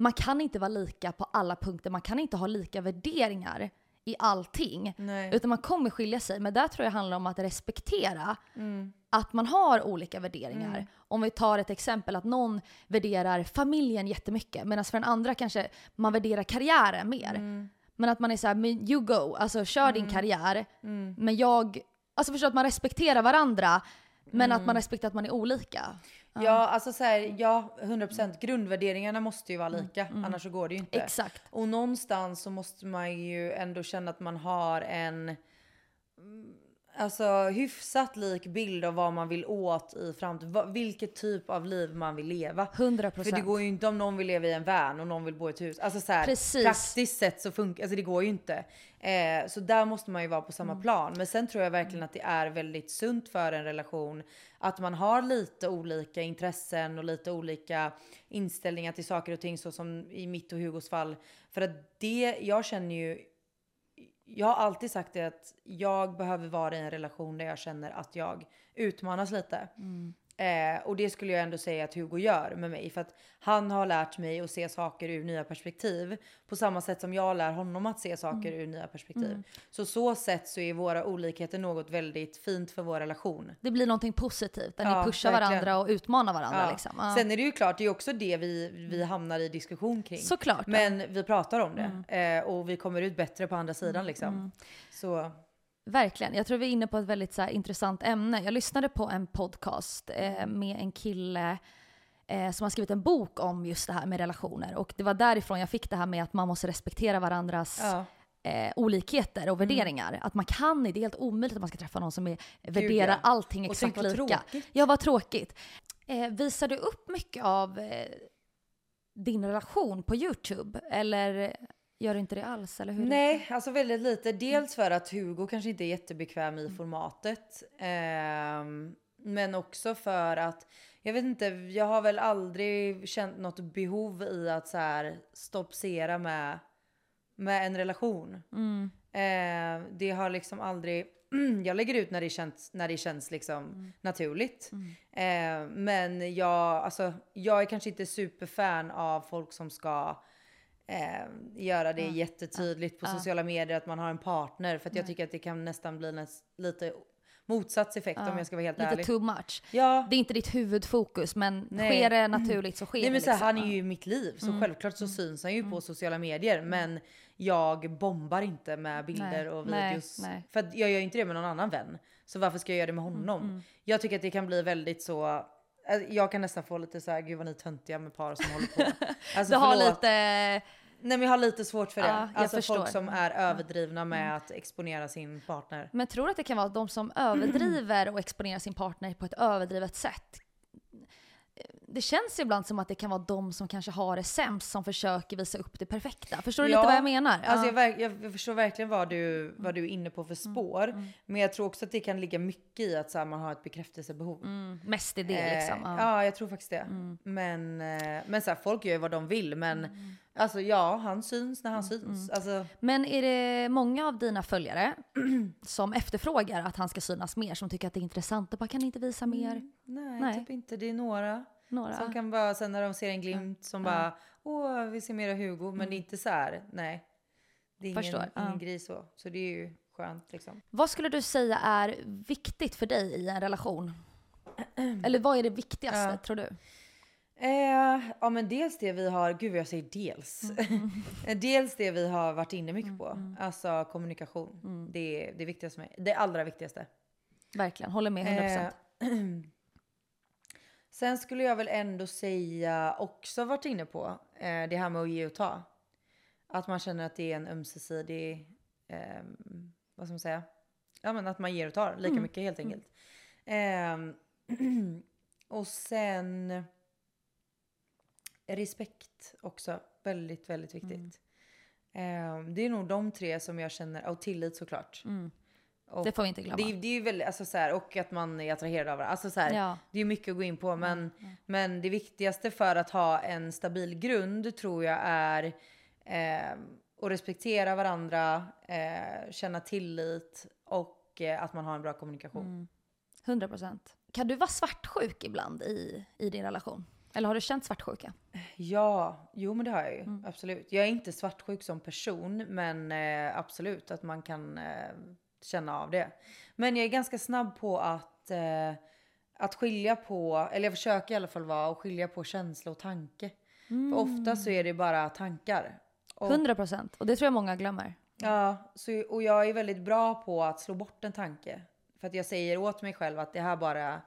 man kan inte vara lika på alla punkter. Man kan inte ha lika värderingar i allting. Nej. Utan man kommer skilja sig. Men där tror jag handlar om att respektera Mm. att man har olika värderingar. Om vi tar ett exempel att någon värderar familjen jättemycket medan för den andra kanske man värderar karriären mer. Mm. Men att man är såhär, men you go, alltså kör din karriär. Mm. Men jag, alltså förstå att man respekterar varandra men Mm. att man respekterar att man är olika. Ja, alltså så här, ja, 100% grundvärderingarna måste ju vara lika, annars så går det ju inte. Exakt. Och någonstans så måste man ju ändå känna att man har en mm, alltså, hyfsat lik bild av vad man vill åt i framtiden. Vilket typ av liv man vill leva. 100 För det går ju inte om någon vill leva i en van och någon vill bo i ett hus. Alltså så här, Precis. praktiskt sett så funkar alltså det går ju inte. Eh, så där måste man ju vara på samma Mm. plan. Men sen tror jag verkligen att det är väldigt sunt för en relation att man har lite olika intressen och lite olika inställningar till saker och ting så som i mitt och Hugos fall. För att det, jag känner ju jag har alltid sagt det att jag behöver vara i en relation där jag känner att jag utmanas lite. Mm. Eh, och det skulle jag ändå säga att Hugo gör med mig. För att han har lärt mig att se saker ur nya perspektiv. På samma sätt som jag lär honom att se saker ur nya perspektiv. Så så sätt så är våra olikheter något väldigt fint för vår relation. Det blir någonting positivt där Ja, ni pushar verkligen. varandra och utmanar varandra. Ja. Liksom. Ja. Sen är det ju klart, det är också det vi, vi hamnar i diskussion kring. Såklart. Men vi pratar om det. Eh, och vi kommer ut bättre på andra sidan liksom. Så Verkligen. Jag tror vi är inne på ett väldigt så här, intressant ämne. Jag lyssnade på en podcast eh, med en kille eh, som har skrivit en bok om just det här med relationer. Och det var därifrån jag fick det här med att man måste respektera varandras ja. eh, olikheter och värderingar. Att man kan det är helt omöjligt att man ska träffa någon som är, värderar ja. allting Och exakt lika. tråkigt. Ja, vad tråkigt. Eh, visar du upp mycket av eh, din relation på YouTube? Eller gör du inte det alls? Eller hur? Nej, alltså väldigt lite. Dels för att Hugo kanske inte är jättebekväm i formatet. Ehm, men också för att, jag vet inte, jag har väl aldrig känt något behov i att så här stolpsera med, med en relation. Mm. Ehm, det har liksom aldrig, jag lägger ut när det känns, när det känns liksom Mm. naturligt. Ehm, men jag, alltså, jag är kanske inte superfan av folk som ska eh, göra det jättetydligt på sociala medier att man har en partner. För att jag tycker att det kan nästan bli näst, lite motsatseffekt om jag ska vara helt Lite ärlig. too much. Ja, Det är inte ditt huvudfokus men Nej. sker det naturligt så sker Nej, det. men så liksom. han är ju mitt liv så självklart så syns han ju på sociala medier. Men jag bombar inte med bilder Nej, och videos. nej. För att jag gör inte det med någon annan vän. Så varför ska jag göra det med honom? Jag tycker att det kan bli väldigt så alltså, jag kan nästan få lite så här, gud vad ni töntiga med par som håller på. Alltså, Du har förlåt. lite... Nej men jag har lite svårt för det. Ja, jag alltså förstår. folk som är överdrivna med att exponera sin partner. Men tror du att det kan vara de som överdriver och exponerar sin partner på ett överdrivet sätt? Det känns ju ibland som att det kan vara de som kanske har det sämst som försöker visa upp det perfekta. Förstår du Ja, lite vad jag menar? Alltså Ja. jag, verk- jag jag förstår verkligen vad du, vad du är inne på för spår. Men jag tror också att det kan ligga mycket i att här, man har ett bekräftelsebehov. Mm, mest i det Eh, liksom. ja. Ja. jag tror faktiskt det. Men, eh, men så här, folk gör ju vad de vill. Men Mm. Alltså ja, han syns när han syns. Alltså, Men är det många av dina följare som efterfrågar att han ska synas mer? Som tycker att det är intressant och bara kan inte visa mer? nej, Nej. typ inte. Det är några. Några? Som kan bara, sen när de ser en glimt som bara, åh vi ser mera Hugo. Men det är inte så här, nej. Det är ingen, Förstår, ja. ingen grej så. Så det är ju skönt liksom. Vad skulle du säga är viktigt för dig i en relation? Eller vad är det viktigaste Ja. tror du? Eh, ja men dels det vi har, gud jag säger dels. Mm. dels det vi har varit inne mycket på. Alltså kommunikation. Mm. Det är det viktigaste för mig. Det allra viktigaste. Verkligen, håller med 100%. Eh, sen skulle jag väl ändå säga, också varit inne på, eh, det här med att ge och ta. Att man känner att det är en ömsesidig, eh, vad ska man säga? Ja men att man ger och tar lika Mm. mycket helt enkelt. Eh, och sen respekt också, väldigt väldigt viktigt. Mm. Eh, det är nog de tre som jag känner, och tillit såklart. Mm. Och Det får vi inte glömma. Det, är- det är ju väldigt, alltså så här, och att man är attraherad av varandra. Alltså så här, Ja. Det är mycket att gå in på men, men det viktigaste för att ha en stabil grund tror jag är eh, att respektera varandra, eh, känna tillit och eh, att man har en bra kommunikation. 100 procent. Kan du vara svartsjuk ibland i, i din relation? Eller har du känt svartsjuka? Ja, jo men det har jag ju. Absolut. Jag är inte svartsjuk som person men eh, absolut att man kan eh, känna av det. Men jag är ganska snabb på att, eh, att skilja på, eller jag försöker i alla fall vara, att skilja på känsla och tanke. För ofta så är det bara tankar. Och, 100 procent. Och det tror jag många glömmer. ja, så, och jag är väldigt bra på att slå bort en tanke. För att jag säger åt mig själv att det här bara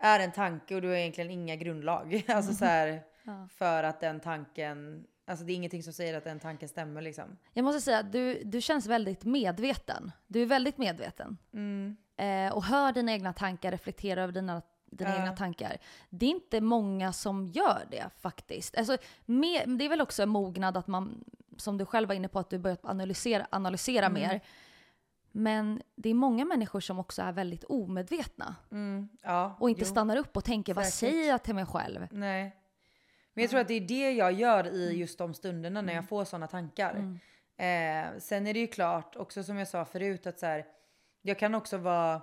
är en tanke och du har egentligen inga grundlag. Alltså så här, för att den tanken, alltså det är ingenting som säger att den tanken stämmer liksom. Jag måste säga att du, du känns väldigt medveten. Du är väldigt medveten. Mm. Eh, och hör dina egna tankar, reflektera över dina, dina Ja. egna tankar. Det är inte många som gör det faktiskt. Alltså, med, det är väl också en mognad att man, som du själv var inne på, att du börjat analysera, analysera Mm. mer. Men det är många människor som också är väldigt omedvetna. Mm. Ja, Och inte jo. stannar upp och tänker, vad Säkert. säger jag till mig själv? Nej. Men jag tror att det är det jag gör i just de stunderna när jag får sådana tankar. Eh, sen är det ju klart, också som jag sa förut, att så här, jag kan också vara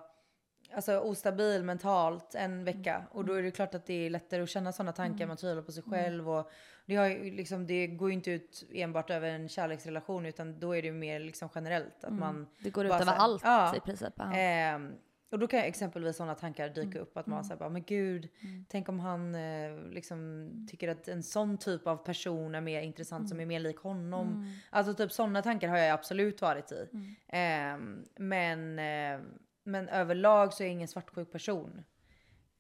alltså, ostabil mentalt en vecka. Och då är det klart att det är lättare att känna sådana tankar, man tvivlar på sig själv. Och det, har, ju liksom, det går ju inte ut enbart över en kärleksrelation utan då är det mer liksom generellt. Att man Det går ut över här- allt ja. i princip. Ehm, och då kan exempelvis sådana tankar dyka upp. Att man säger bara, men gud, Mm. tänk om han eh, liksom tycker att en sån typ av person är mer intressant som är mer lik honom. Mm. Alltså typ sådana tankar har jag absolut varit i. Ehm, men, eh, men överlag så är jag ingen svartsjuk person.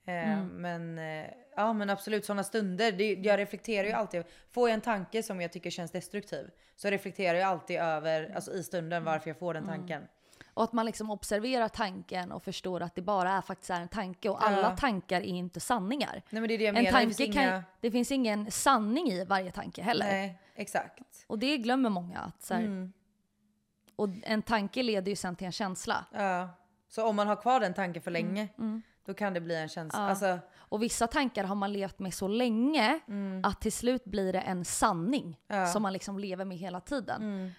Ehm, Mm. Men, eh, ja, men absolut, sådana stunder. Det, jag reflekterar ju alltid. Får jag en tanke som jag tycker känns destruktiv så reflekterar jag alltid över, alltså i stunden varför jag får den tanken. Och att man liksom observerar tanken och förstår att det bara är faktiskt är en tanke. Och alla Ja. tankar är inte sanningar. Nej men det är det En menar. det tanke finns kan, inga- det finns ingen sanning i varje tanke heller. Nej, exakt. Och det glömmer många. Att så här, Mm. Och en tanke leder ju sen till en känsla. Ja. Så om man har kvar den tanken för länge, då kan det bli en känsla. Mm, Ja. Alltså, Och vissa tankar har man levt med så länge att till slut blir det en sanning Ja. som man liksom lever med hela tiden. mm.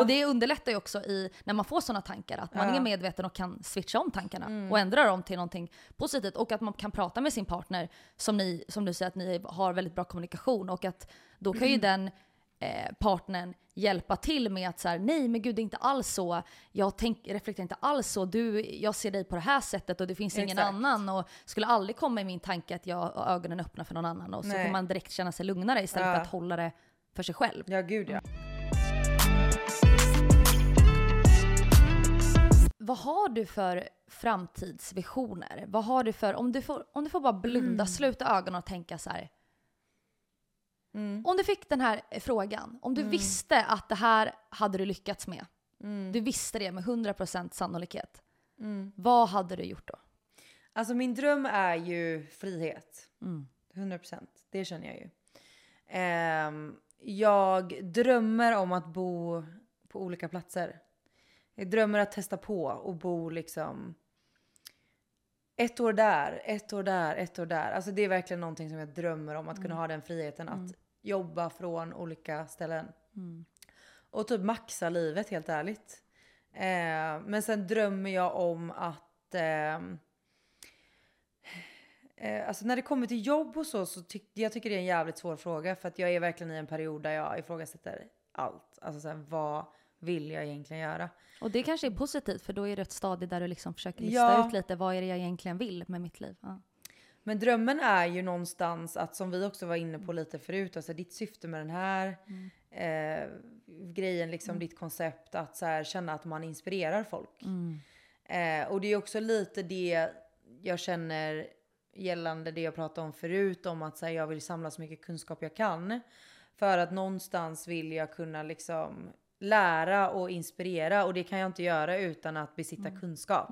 Och det underlättar ju också i, när man får sådana tankar, att man Ja. är medveten och kan switcha om tankarna Mm. och ändra dem till någonting positivt. Och att man kan prata med sin partner, som, ni, som du säger att ni har väldigt bra kommunikation. Och att då kan ju Mm. den eh, partnern hjälpa till med att så här, nej men gud det är inte alls så, jag tänk, reflekterar inte alls så, du, jag ser dig på det här sättet och det finns ingen Exakt. annan och skulle aldrig komma i min tanke att jag har ögonen öppna för någon annan och så Nej. får man direkt känna sig lugnare istället Ja. för att hålla det för sig själv. ja gud ja. Vad har du för framtidsvisioner? Vad har du för, om du får, om du får bara blunda, sluta ögonen och tänka så här. Mm. Om du fick den här frågan, om du visste att det här hade du lyckats med. Mm. Du visste det med 100% sannolikhet. Mm. Vad hade du gjort då? Alltså min dröm är ju frihet. Mm. 100%. Det känner jag ju. Ehm, jag drömmer om att bo på olika platser. Jag drömmer att testa på och bo liksom ett år där, ett år där, ett år där. Alltså det är verkligen någonting som jag drömmer om. Att kunna ha den friheten att jobba från olika ställen. Och typ maxa livet helt ärligt. Eh, men sen drömmer jag om att ehm, Eh, alltså när det kommer till jobb och så, så tyck, jag tycker det är en jävligt svår fråga. För att jag är verkligen i en period där jag ifrågasätter allt. Alltså så här, vad vill jag egentligen göra? Och det kanske är positivt för då är det ett stadie där du liksom försöker lista Ja. ut lite vad är det jag egentligen vill med mitt liv. Ja. Men drömmen är ju någonstans att som vi också var inne på lite förut, alltså ditt syfte med den här eh, grejen, liksom ditt koncept att så här, känna att man inspirerar folk. Eh, och det är också lite det jag känner gällande det jag pratade om förut om att så här, jag vill samla så mycket kunskap jag kan. För att någonstans vill jag kunna liksom lära och inspirera och det kan jag inte göra utan att besitta kunskap.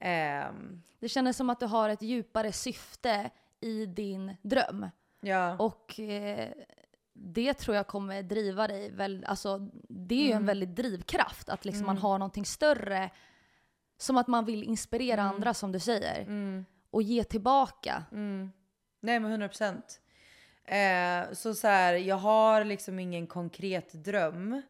Ehm, Det känns som att du har ett djupare syfte i din dröm. ja. Och eh, det tror jag kommer driva dig. Väl, alltså, det är ju en väldigt drivkraft att liksom man har någonting större som att man vill inspirera Mm. andra som du säger. Och ge tillbaka. Nej men 100 procent. Eh, så så här, jag har liksom ingen konkret dröm.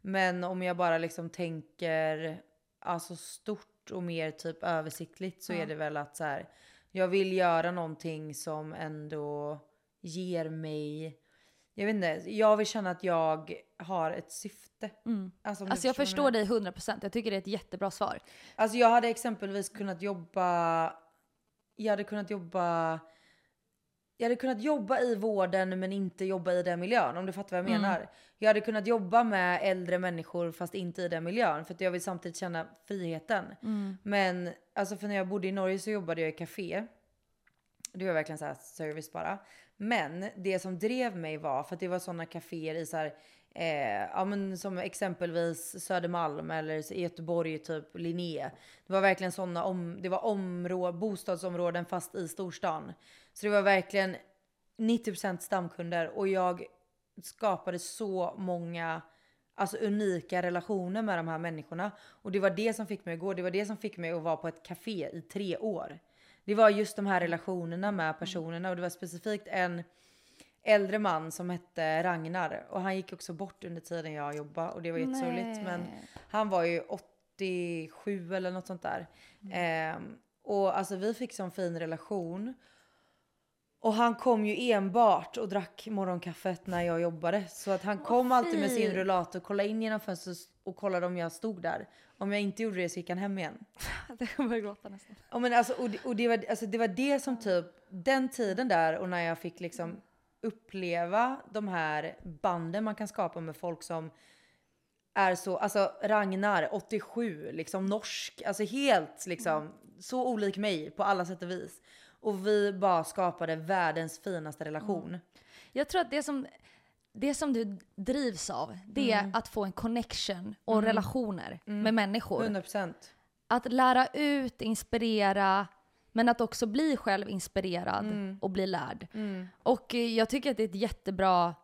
Men om jag bara liksom tänker alltså stort och mer typ översiktligt så är det väl att så här, jag vill göra någonting som ändå ger mig, jag vet inte, jag vill känna att jag har ett syfte. Alltså, du Alltså jag vad jag förstår dig 100%. Jag tycker det är ett jättebra svar. Alltså jag hade exempelvis kunnat jobba, jag hade kunnat jobba, jag hade kunnat jobba i vården men inte jobba i den miljön om du fattar vad jag menar. Jag hade kunnat jobba med äldre människor fast inte i den miljön för att jag vill samtidigt känna friheten. Men alltså för när jag bodde i Norge så jobbade jag i café. Det var verkligen så service bara. Men det som drev mig var för att det var sådana kaféer i så här, eh, ja men som exempelvis Södermalm eller Göteborg typ Linné. Det var verkligen sådana om, det var områ, bostadsområden fast i storstan. Så det var verkligen 90% stamkunder och jag skapade så många alltså unika relationer med de här människorna. Och det var det som fick mig att gå. Det var det som fick mig att vara på ett café i tre år. Det var just de här relationerna med personerna och det var specifikt en äldre man som hette Ragnar och han gick också bort under tiden jag jobbade och det var jättesorgligt. Men han var ju 87 eller något sånt där. Ehm, och alltså vi fick sån fin relation. Och han kom ju enbart och drack morgonkaffet när jag jobbade. Så att han kom alltid med sin rullator, kollade in genom fönstret och kollade om jag stod där. Om jag inte gjorde det så gick han hem igen. Det kommer jag gråta nästan. Ja, men alltså, och det, och det, var, alltså, det var det som typ, den tiden där och när jag fick liksom uppleva de här banden man kan skapa med folk som är så, alltså Ragnar, 87, liksom norsk, alltså helt liksom så olik mig på alla sätt och vis. Och vi bara skapade världens finaste relation. Jag tror att det som, det som du drivs av, det Mm. är att få en connection och relationer med människor. 100%. Att lära ut, inspirera, men att också bli själv inspirerad Mm. och bli lärd. Och eh, jag tycker att det är ett jättebra,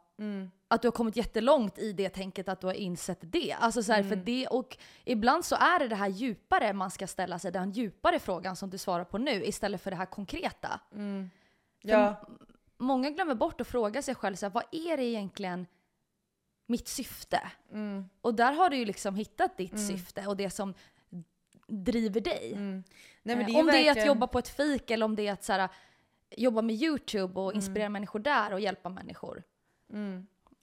att du har kommit jättelångt i det tänket att du har insett det. Alltså så här, för det, och ibland så är det det här djupare man ska ställa sig, den djupare frågan som du svarar på nu, istället för det här konkreta. Ja, Många glömmer bort att fråga sig själv, så här, vad är det egentligen mitt syfte? Mm. Och där har du ju liksom hittat ditt syfte och det som driver dig. nej men Eh, det är om det är att verkligen- jobba på ett fik eller om det är att så här, jobba med YouTube Mm. och inspirera människor där och hjälpa människor.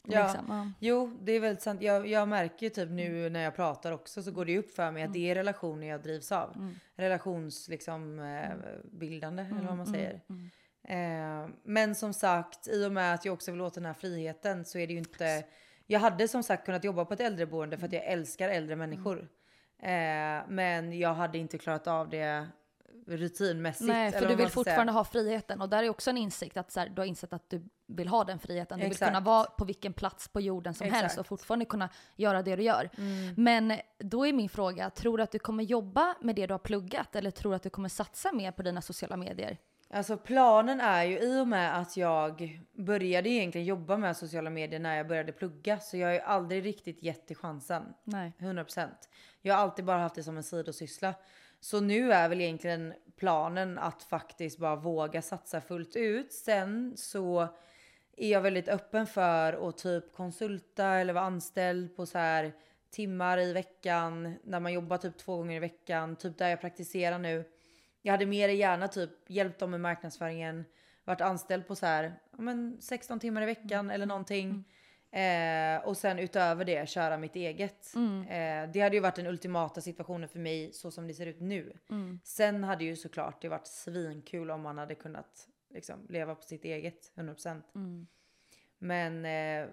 Ja. Liksom, ja. Jo, det är väldigt sant. Jag, jag märker ju typ nu när jag pratar också så går det upp för mig att det är relationer jag drivs av. Relations liksom eh, bildande eller vad man säger. Eh, men som sagt, i och med att jag också vill åt den här friheten så är det ju inte... Jag hade som sagt kunnat jobba på ett äldreboende för att jag älskar äldre människor. Eh, men jag hade inte klarat av det rutinmässigt. Nej, för du vill fortfarande ha friheten och där är också en insikt att så här, du har insett att du vill ha den friheten. Du vill Exakt. kunna vara på vilken plats på jorden som helst Exakt. Mm. och fortfarande kunna göra det du gör. Men då är min fråga, tror du att du kommer jobba med det du har pluggat eller tror du att du kommer satsa mer på dina sociala medier? Alltså planen är ju i och med att jag började egentligen jobba med sociala medier när jag började plugga så jag har ju aldrig riktigt gett det chansen. Nej. 100%. Jag har alltid bara haft det som en sidosyssla. Så nu är väl egentligen planen att faktiskt bara våga satsa fullt ut. Sen så är jag väldigt öppen för att typ konsulta eller vara anställd på så här timmar i veckan när man jobbar typ två gånger i veckan, typ där jag praktiserar nu. Jag hade mer gärna typ hjälpt dem med marknadsföringen, varit anställd på så här, ja, men 16 timmar i veckan eller någonting. Eh, och sen utöver det köra mitt eget. Eh, det hade ju varit den ultimata situationen för mig så som det ser ut nu. Sen hade ju såklart det varit svinkul om man hade kunnat liksom, leva på sitt eget 100%. Men eh,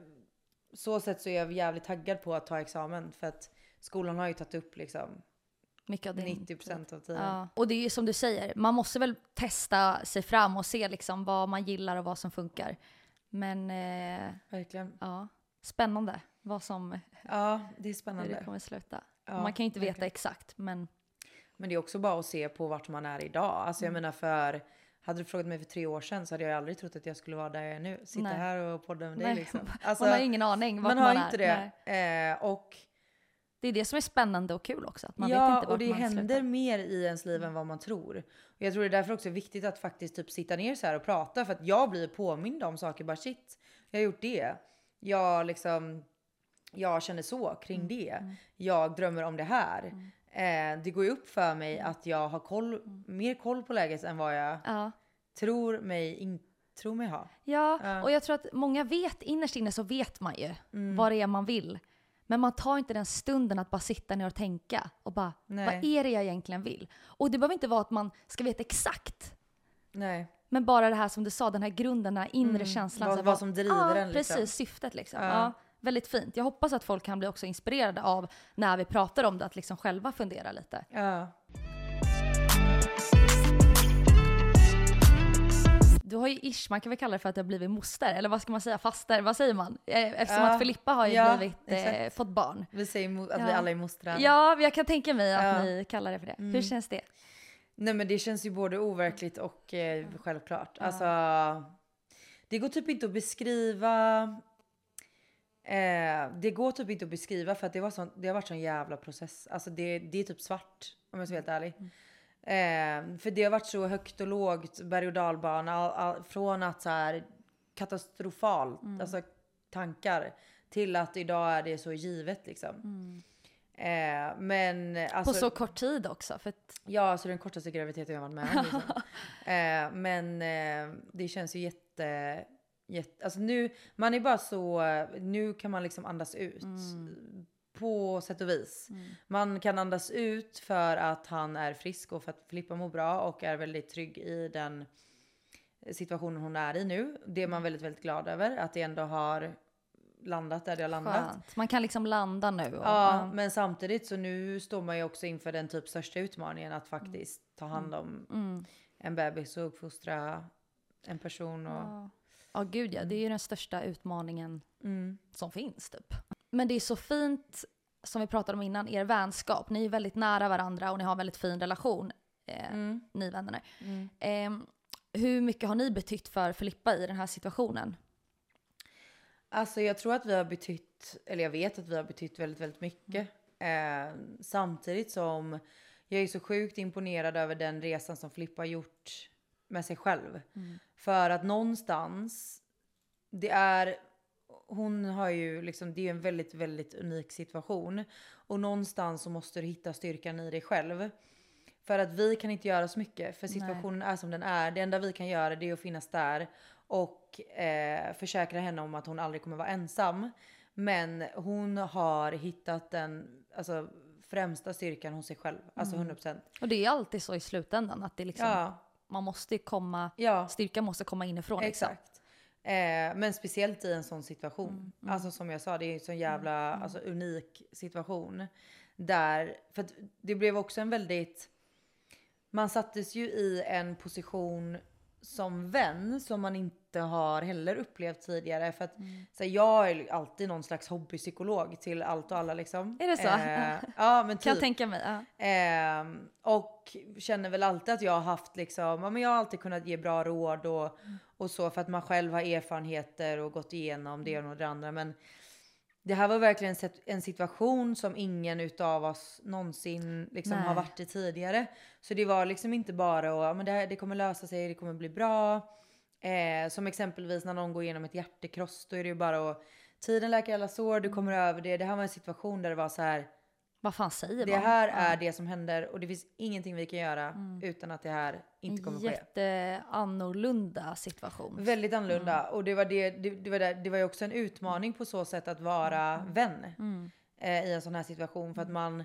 så sätt så är jag jävligt taggad på att ta examen för att skolan har ju tagit upp liksom Mycket av din 90% av tiden. Ja. Och det är ju som du säger, man måste väl testa sig fram och se liksom vad man gillar och vad som funkar. Men eh, Verkligen. ja, spännande vad som, Ja, det är hur spännande. det kommer sluta. Ja, man kan ju inte veta verkligen. exakt, men Men det är också bara att se på vart man är idag. Alltså Mm. jag menar för hade du frågat mig för tre år sedan så hade jag aldrig trott att jag skulle vara där jag är nu. Sitta Nej. här och podda med dig Nej, liksom. Alltså, man har ingen aning vart man man, har är. inte det. Eh, och Det är det som är spännande och kul också. Att man ja, vet inte och det man händer slutar. mer i ens liv än vad man tror. Och jag tror det är därför också viktigt att faktiskt typ sitta ner så här och prata för att jag blir påmind om saker. Bara shit, jag har gjort det. Jag liksom, jag känner så kring Mm, det. Jag drömmer om det här. Eh, det går ju upp för mig Mm. att jag har koll, mer koll på läget än vad jag Ja. tror mig, in, tror mig ha. Ja, Ja. och jag tror att många vet, innerst inne så vet man ju Mm. vad det är man vill. Men man tar inte den stunden att bara sitta ner och tänka och bara, Nej. vad är det jag egentligen vill? Och det behöver inte vara att man ska veta exakt. Nej. Men bara det här som du sa, den här grunden, den här inre Mm, känslan. vad- vad som driver ja, en, liksom. Precis, syftet liksom. Ja. Ja. väldigt fint. Jag hoppas att folk kan bli också inspirerade av när vi pratar om det, att liksom själva fundera lite. Ja. Du har ju ish, man kan väl kalla det för att du har blivit moster, eller vad ska man säga, faster, vad säger man? Eh, Eftersom Ja, att Filippa har ju ja, blivit, eh, fått barn. Vi säger att Ja. vi alla är mostrar. Ja, jag kan tänka mig att ni kallar det för det. Hur Mm. känns det? Nej men det känns ju både overkligt och eh, självklart. Alltså, det går typ inte att beskriva. Eh, det går typ inte att beskriva för att det, var sån, det har varit sån jävla process. Alltså det, det är typ svart om jag ska vara helt ärlig. Eh, för det har varit så högt och lågt, berg och dalbana. All, all, från att så här katastrofalt, alltså tankar, till att idag är det så givet liksom. Eh, men alltså, På så kort tid också. För att, Ja, alltså den kortaste graviditeten jag varit med om. Liksom. eh, men eh, det känns ju jätte, jätte... Alltså nu, man är bara så... Nu kan man liksom andas ut. På sätt och vis. Man kan andas ut för att han är frisk och för att Filippa mår bra och är väldigt trygg i den situationen hon är i nu. Det är man väldigt, väldigt glad över. Att det ändå har landat där det har landat. skönt. Man kan liksom landa nu. Och, Ja, men samtidigt så nu står man ju också inför den typ största utmaningen att faktiskt ta hand om Mm. en bebis och uppfostra en person. Och, Ja. Ja, gud ja. Det är ju den största utmaningen mm. som finns typ. Men det är så fint, som vi pratade om innan, er vänskap. Ni är väldigt nära varandra och ni har en väldigt fin relation, eh, Mm. ni vännerna. Mm. Eh, hur mycket har ni betytt för Filippa i den här situationen? Alltså jag tror att vi har betytt, eller jag vet att vi har betytt väldigt, väldigt mycket. Eh, samtidigt som jag är så sjukt imponerad över den resan som Filippa har gjort med sig själv. För att någonstans, det är, hon har ju liksom, det är en väldigt, väldigt unik situation. Och någonstans så måste du hitta styrkan i dig själv. För att vi kan inte göra så mycket, för situationen är som den är. Det enda vi kan göra det är att finnas där och eh, försäkra henne om att hon aldrig kommer vara ensam. Men hon har hittat den alltså, främsta styrkan hos sig själv, alltså 100%. Och det är alltid så i slutändan att det liksom, Ja, man måste komma, ja. styrkan måste komma inifrån. Liksom. Eh, men speciellt i en sån situation. Alltså som jag sa, det är en sån jävla Alltså, unik situation. Där, för det blev också en väldigt, man sattes ju i en position som vän som man inte har heller upplevt tidigare. För att så här, jag är alltid någon slags hobbypsykolog till allt och alla liksom. Är det så? Eh, ja men Kan jag typ. tänka mig. Ja. Ehm, och känner väl alltid att jag har haft liksom, ja, men jag har alltid kunnat ge bra råd och, och så för att man själv har erfarenheter och gått igenom det ena och det andra. Men det här var verkligen en situation som ingen utav oss någonsin liksom har varit i tidigare. Så det var liksom inte bara att men det, här, det kommer lösa sig, det kommer bli bra. Eh, som exempelvis när någon går igenom ett hjärtekross, då är det ju bara att tiden läker alla sår, du kommer över det. Det här var en situation där det var så här Vad fan säger det man? här Ja. är det som händer och det finns ingenting vi kan göra Mm. utan att det här inte kommer ske. Jätteannorlunda situation. Väldigt annorlunda Mm. och det var, det, det, det, var det, det var ju också en utmaning på så sätt att vara vän Mm. eh, i en sån här situation för att man,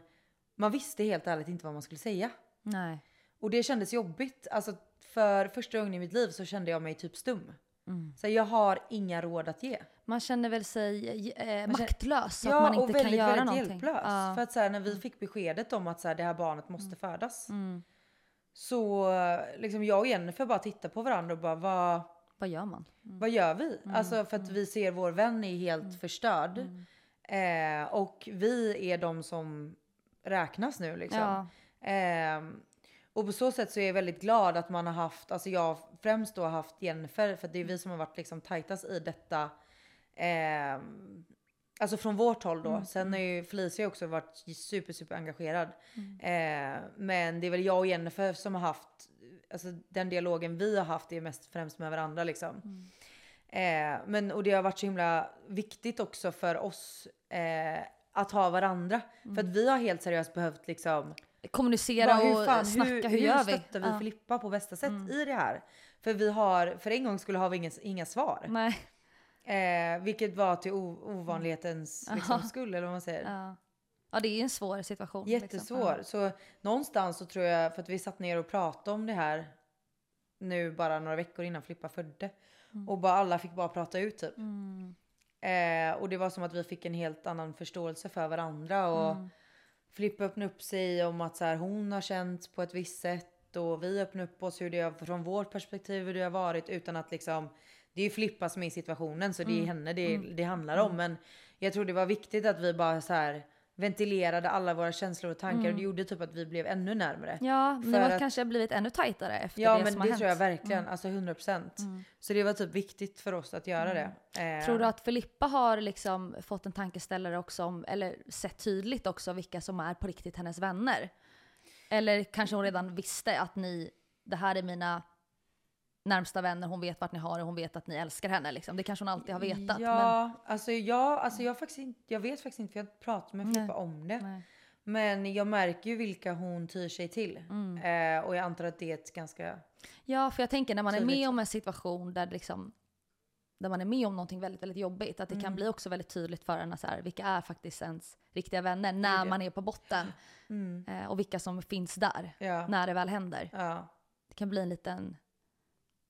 man visste helt ärligt inte vad man skulle säga. Nej. Och det kändes jobbigt. Alltså för första gången i mitt liv så kände jag mig typ stum. Mm. Så jag har inga råd att ge. Man känner väl sig eh, maktlös, ja, att man inte och väldigt, kan göra väldigt någonting. hjälplös. Ja. För att så här, när vi fick beskedet om att så här, det här barnet måste födas. Mm. Så liksom jag och Jennifer bara tittar på varandra och bara vad, Vad gör man? Mm. vad gör vi? Alltså för att vi ser vår vän är helt Mm. förstörd. Eh, och vi är de som räknas nu liksom. Ja. Ehm, och på så sätt så är jag väldigt glad att man har haft, alltså jag främst då har haft Jennifer för det är vi som har varit liksom tajtast i detta. Ehm, Alltså från vårt håll då. Sen har ju Felicia också varit super super engagerad. Eh, men det är väl jag och Jennifer som har haft, alltså den dialogen vi har haft är mest främst med varandra liksom. Eh, men och det har varit så himla viktigt också för oss eh, att ha varandra. För att vi har helt seriöst behövt liksom Kommunicera bara, hur och fan, snacka, hur, hur, hur gör vi? stöttar vi Ja. Filippa på bästa sätt i det här? För vi har, för en gång skulle har vi inga, inga svar. Nej. Eh, vilket var till ovanlighetens liksom, Ja. skull eller vad man säger. Ja. ja, det är en svår situation. Jättesvår. Liksom. Så någonstans så tror jag, för att vi satt ner och pratade om det här nu bara några veckor innan Filippa födde. Och bara alla fick bara prata ut typ. Mm. Eh, och det var som att vi fick en helt annan förståelse för varandra. Och Mm. Filippa öppnade upp sig om att så här, hon har känt på ett visst sätt. Och vi öppnade upp oss hur det har, från vårt perspektiv hur det har varit. Utan att liksom, det är ju Filippa som är i situationen så det Mm. är henne det, det handlar om. Men jag tror det var viktigt att vi bara så här ventilerade alla våra känslor och tankar. Och det gjorde typ att vi blev ännu närmare. Ja, ni har att- kanske blivit ännu tajtare efter Ja det men som det har tror jag hänt. Mm. verkligen, alltså 100%. Så det var typ viktigt för oss att göra det. Eh, Tror du att Filippa har liksom fått en tankeställare också om, eller sett tydligt också vilka som är på riktigt hennes vänner? Eller kanske hon redan visste att ni, det här är mina närmsta vänner, hon vet vart ni har det, hon vet att ni älskar henne liksom. Det kanske hon alltid har vetat. Ja, alltså, jag, alltså jag, faktiskt inte, jag vet faktiskt inte för jag har inte pratat med Filippa om det. Men, nej. Men jag märker ju vilka hon tyr sig till. Mm. Eh, och jag antar att det är ett ganska... Ja, för jag tänker när man är med om en situation där liksom där man är med om någonting väldigt, väldigt jobbigt, att det Mm. kan bli också väldigt tydligt för en så här, vilka är faktiskt ens riktiga vänner när det. man är på botten Mm, eh, och vilka som finns där ja, när det väl händer. ja. Det kan bli en liten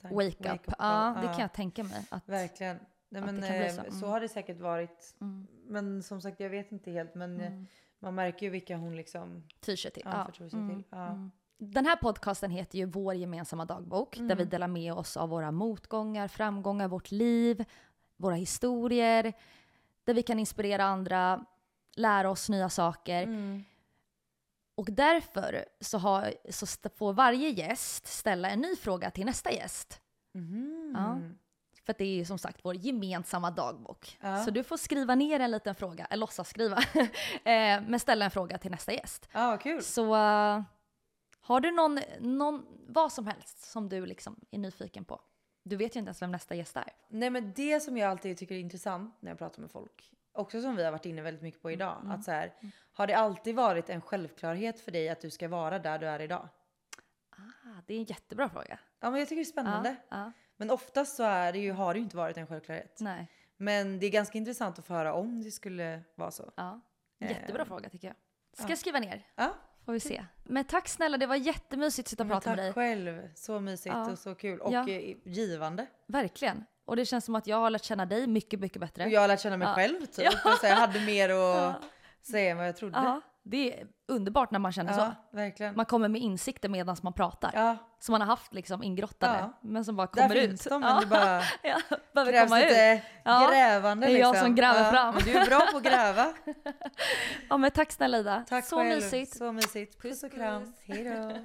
Tack. wake up. call. Ja, det kan jag tänka mig. Att, Verkligen. Nej, men, eh, så. så. Mm. har det säkert varit. mm, Men som sagt, jag vet inte helt. Men eh, mm, man märker ju vilka hon liksom tyr sig till. anförtror sig mm, till. Ja. mm. Den här podcasten heter ju Vår gemensamma dagbok, där Mm. vi delar med oss av våra motgångar, framgångar, vårt liv, våra historier, där vi kan inspirera andra, lära oss nya saker. Mm. Och därför så, har, så får varje gäst ställa en ny fråga till nästa gäst. Mhm. Ja. För det är ju som sagt vår gemensamma dagbok. Ja. Så du får skriva ner en liten fråga, eller låtsas skriva, eh, men ställa en fråga till nästa gäst. Ja, kul. Så eh, har du någon, någon, vad som helst som du liksom är nyfiken på? Du vet ju inte ens vem nästa gäst är. Nej men det som jag alltid tycker är intressant när jag pratar med folk, också som vi har varit inne väldigt mycket på idag, Mm. att så här, har det alltid varit en självklarhet för dig att du ska vara där du är idag? Ah, det är en jättebra fråga. Ja men jag tycker det är spännande. Ja, ja, Men oftast så är det ju, har det ju inte varit en självklarhet. nej, Men det är ganska intressant att få höra om det skulle vara så. ja. Jättebra Eh, fråga tycker jag. Ska ja. jag skriva ner? Ja, Får vi se. Men tack snälla, det var jättemysigt att sitta och prata med tack dig. själv. Så mysigt och så kul. Och Ja. eh, givande. Verkligen. Och det känns som att jag har lärt känna dig mycket, mycket bättre. Och jag har lärt känna mig Ja. själv typ. Ja. Jag hade mer att Ja. säga än vad jag trodde. Ja, det är underbart när man känner så. Verkligen. Man kommer med insikter medan man pratar. Ja, Som man har haft liksom ingrottade, men som bara där kommer finns ut. de men det bara ja, behöver krävs komma ut. lite Ja, grävande det är jag liksom. som gräver fram. Men du är bra på att gräva. Ja men tack snälla Ida. Tack Så själv. mysigt. Så mysigt. Puss och kram. puss. Hej då.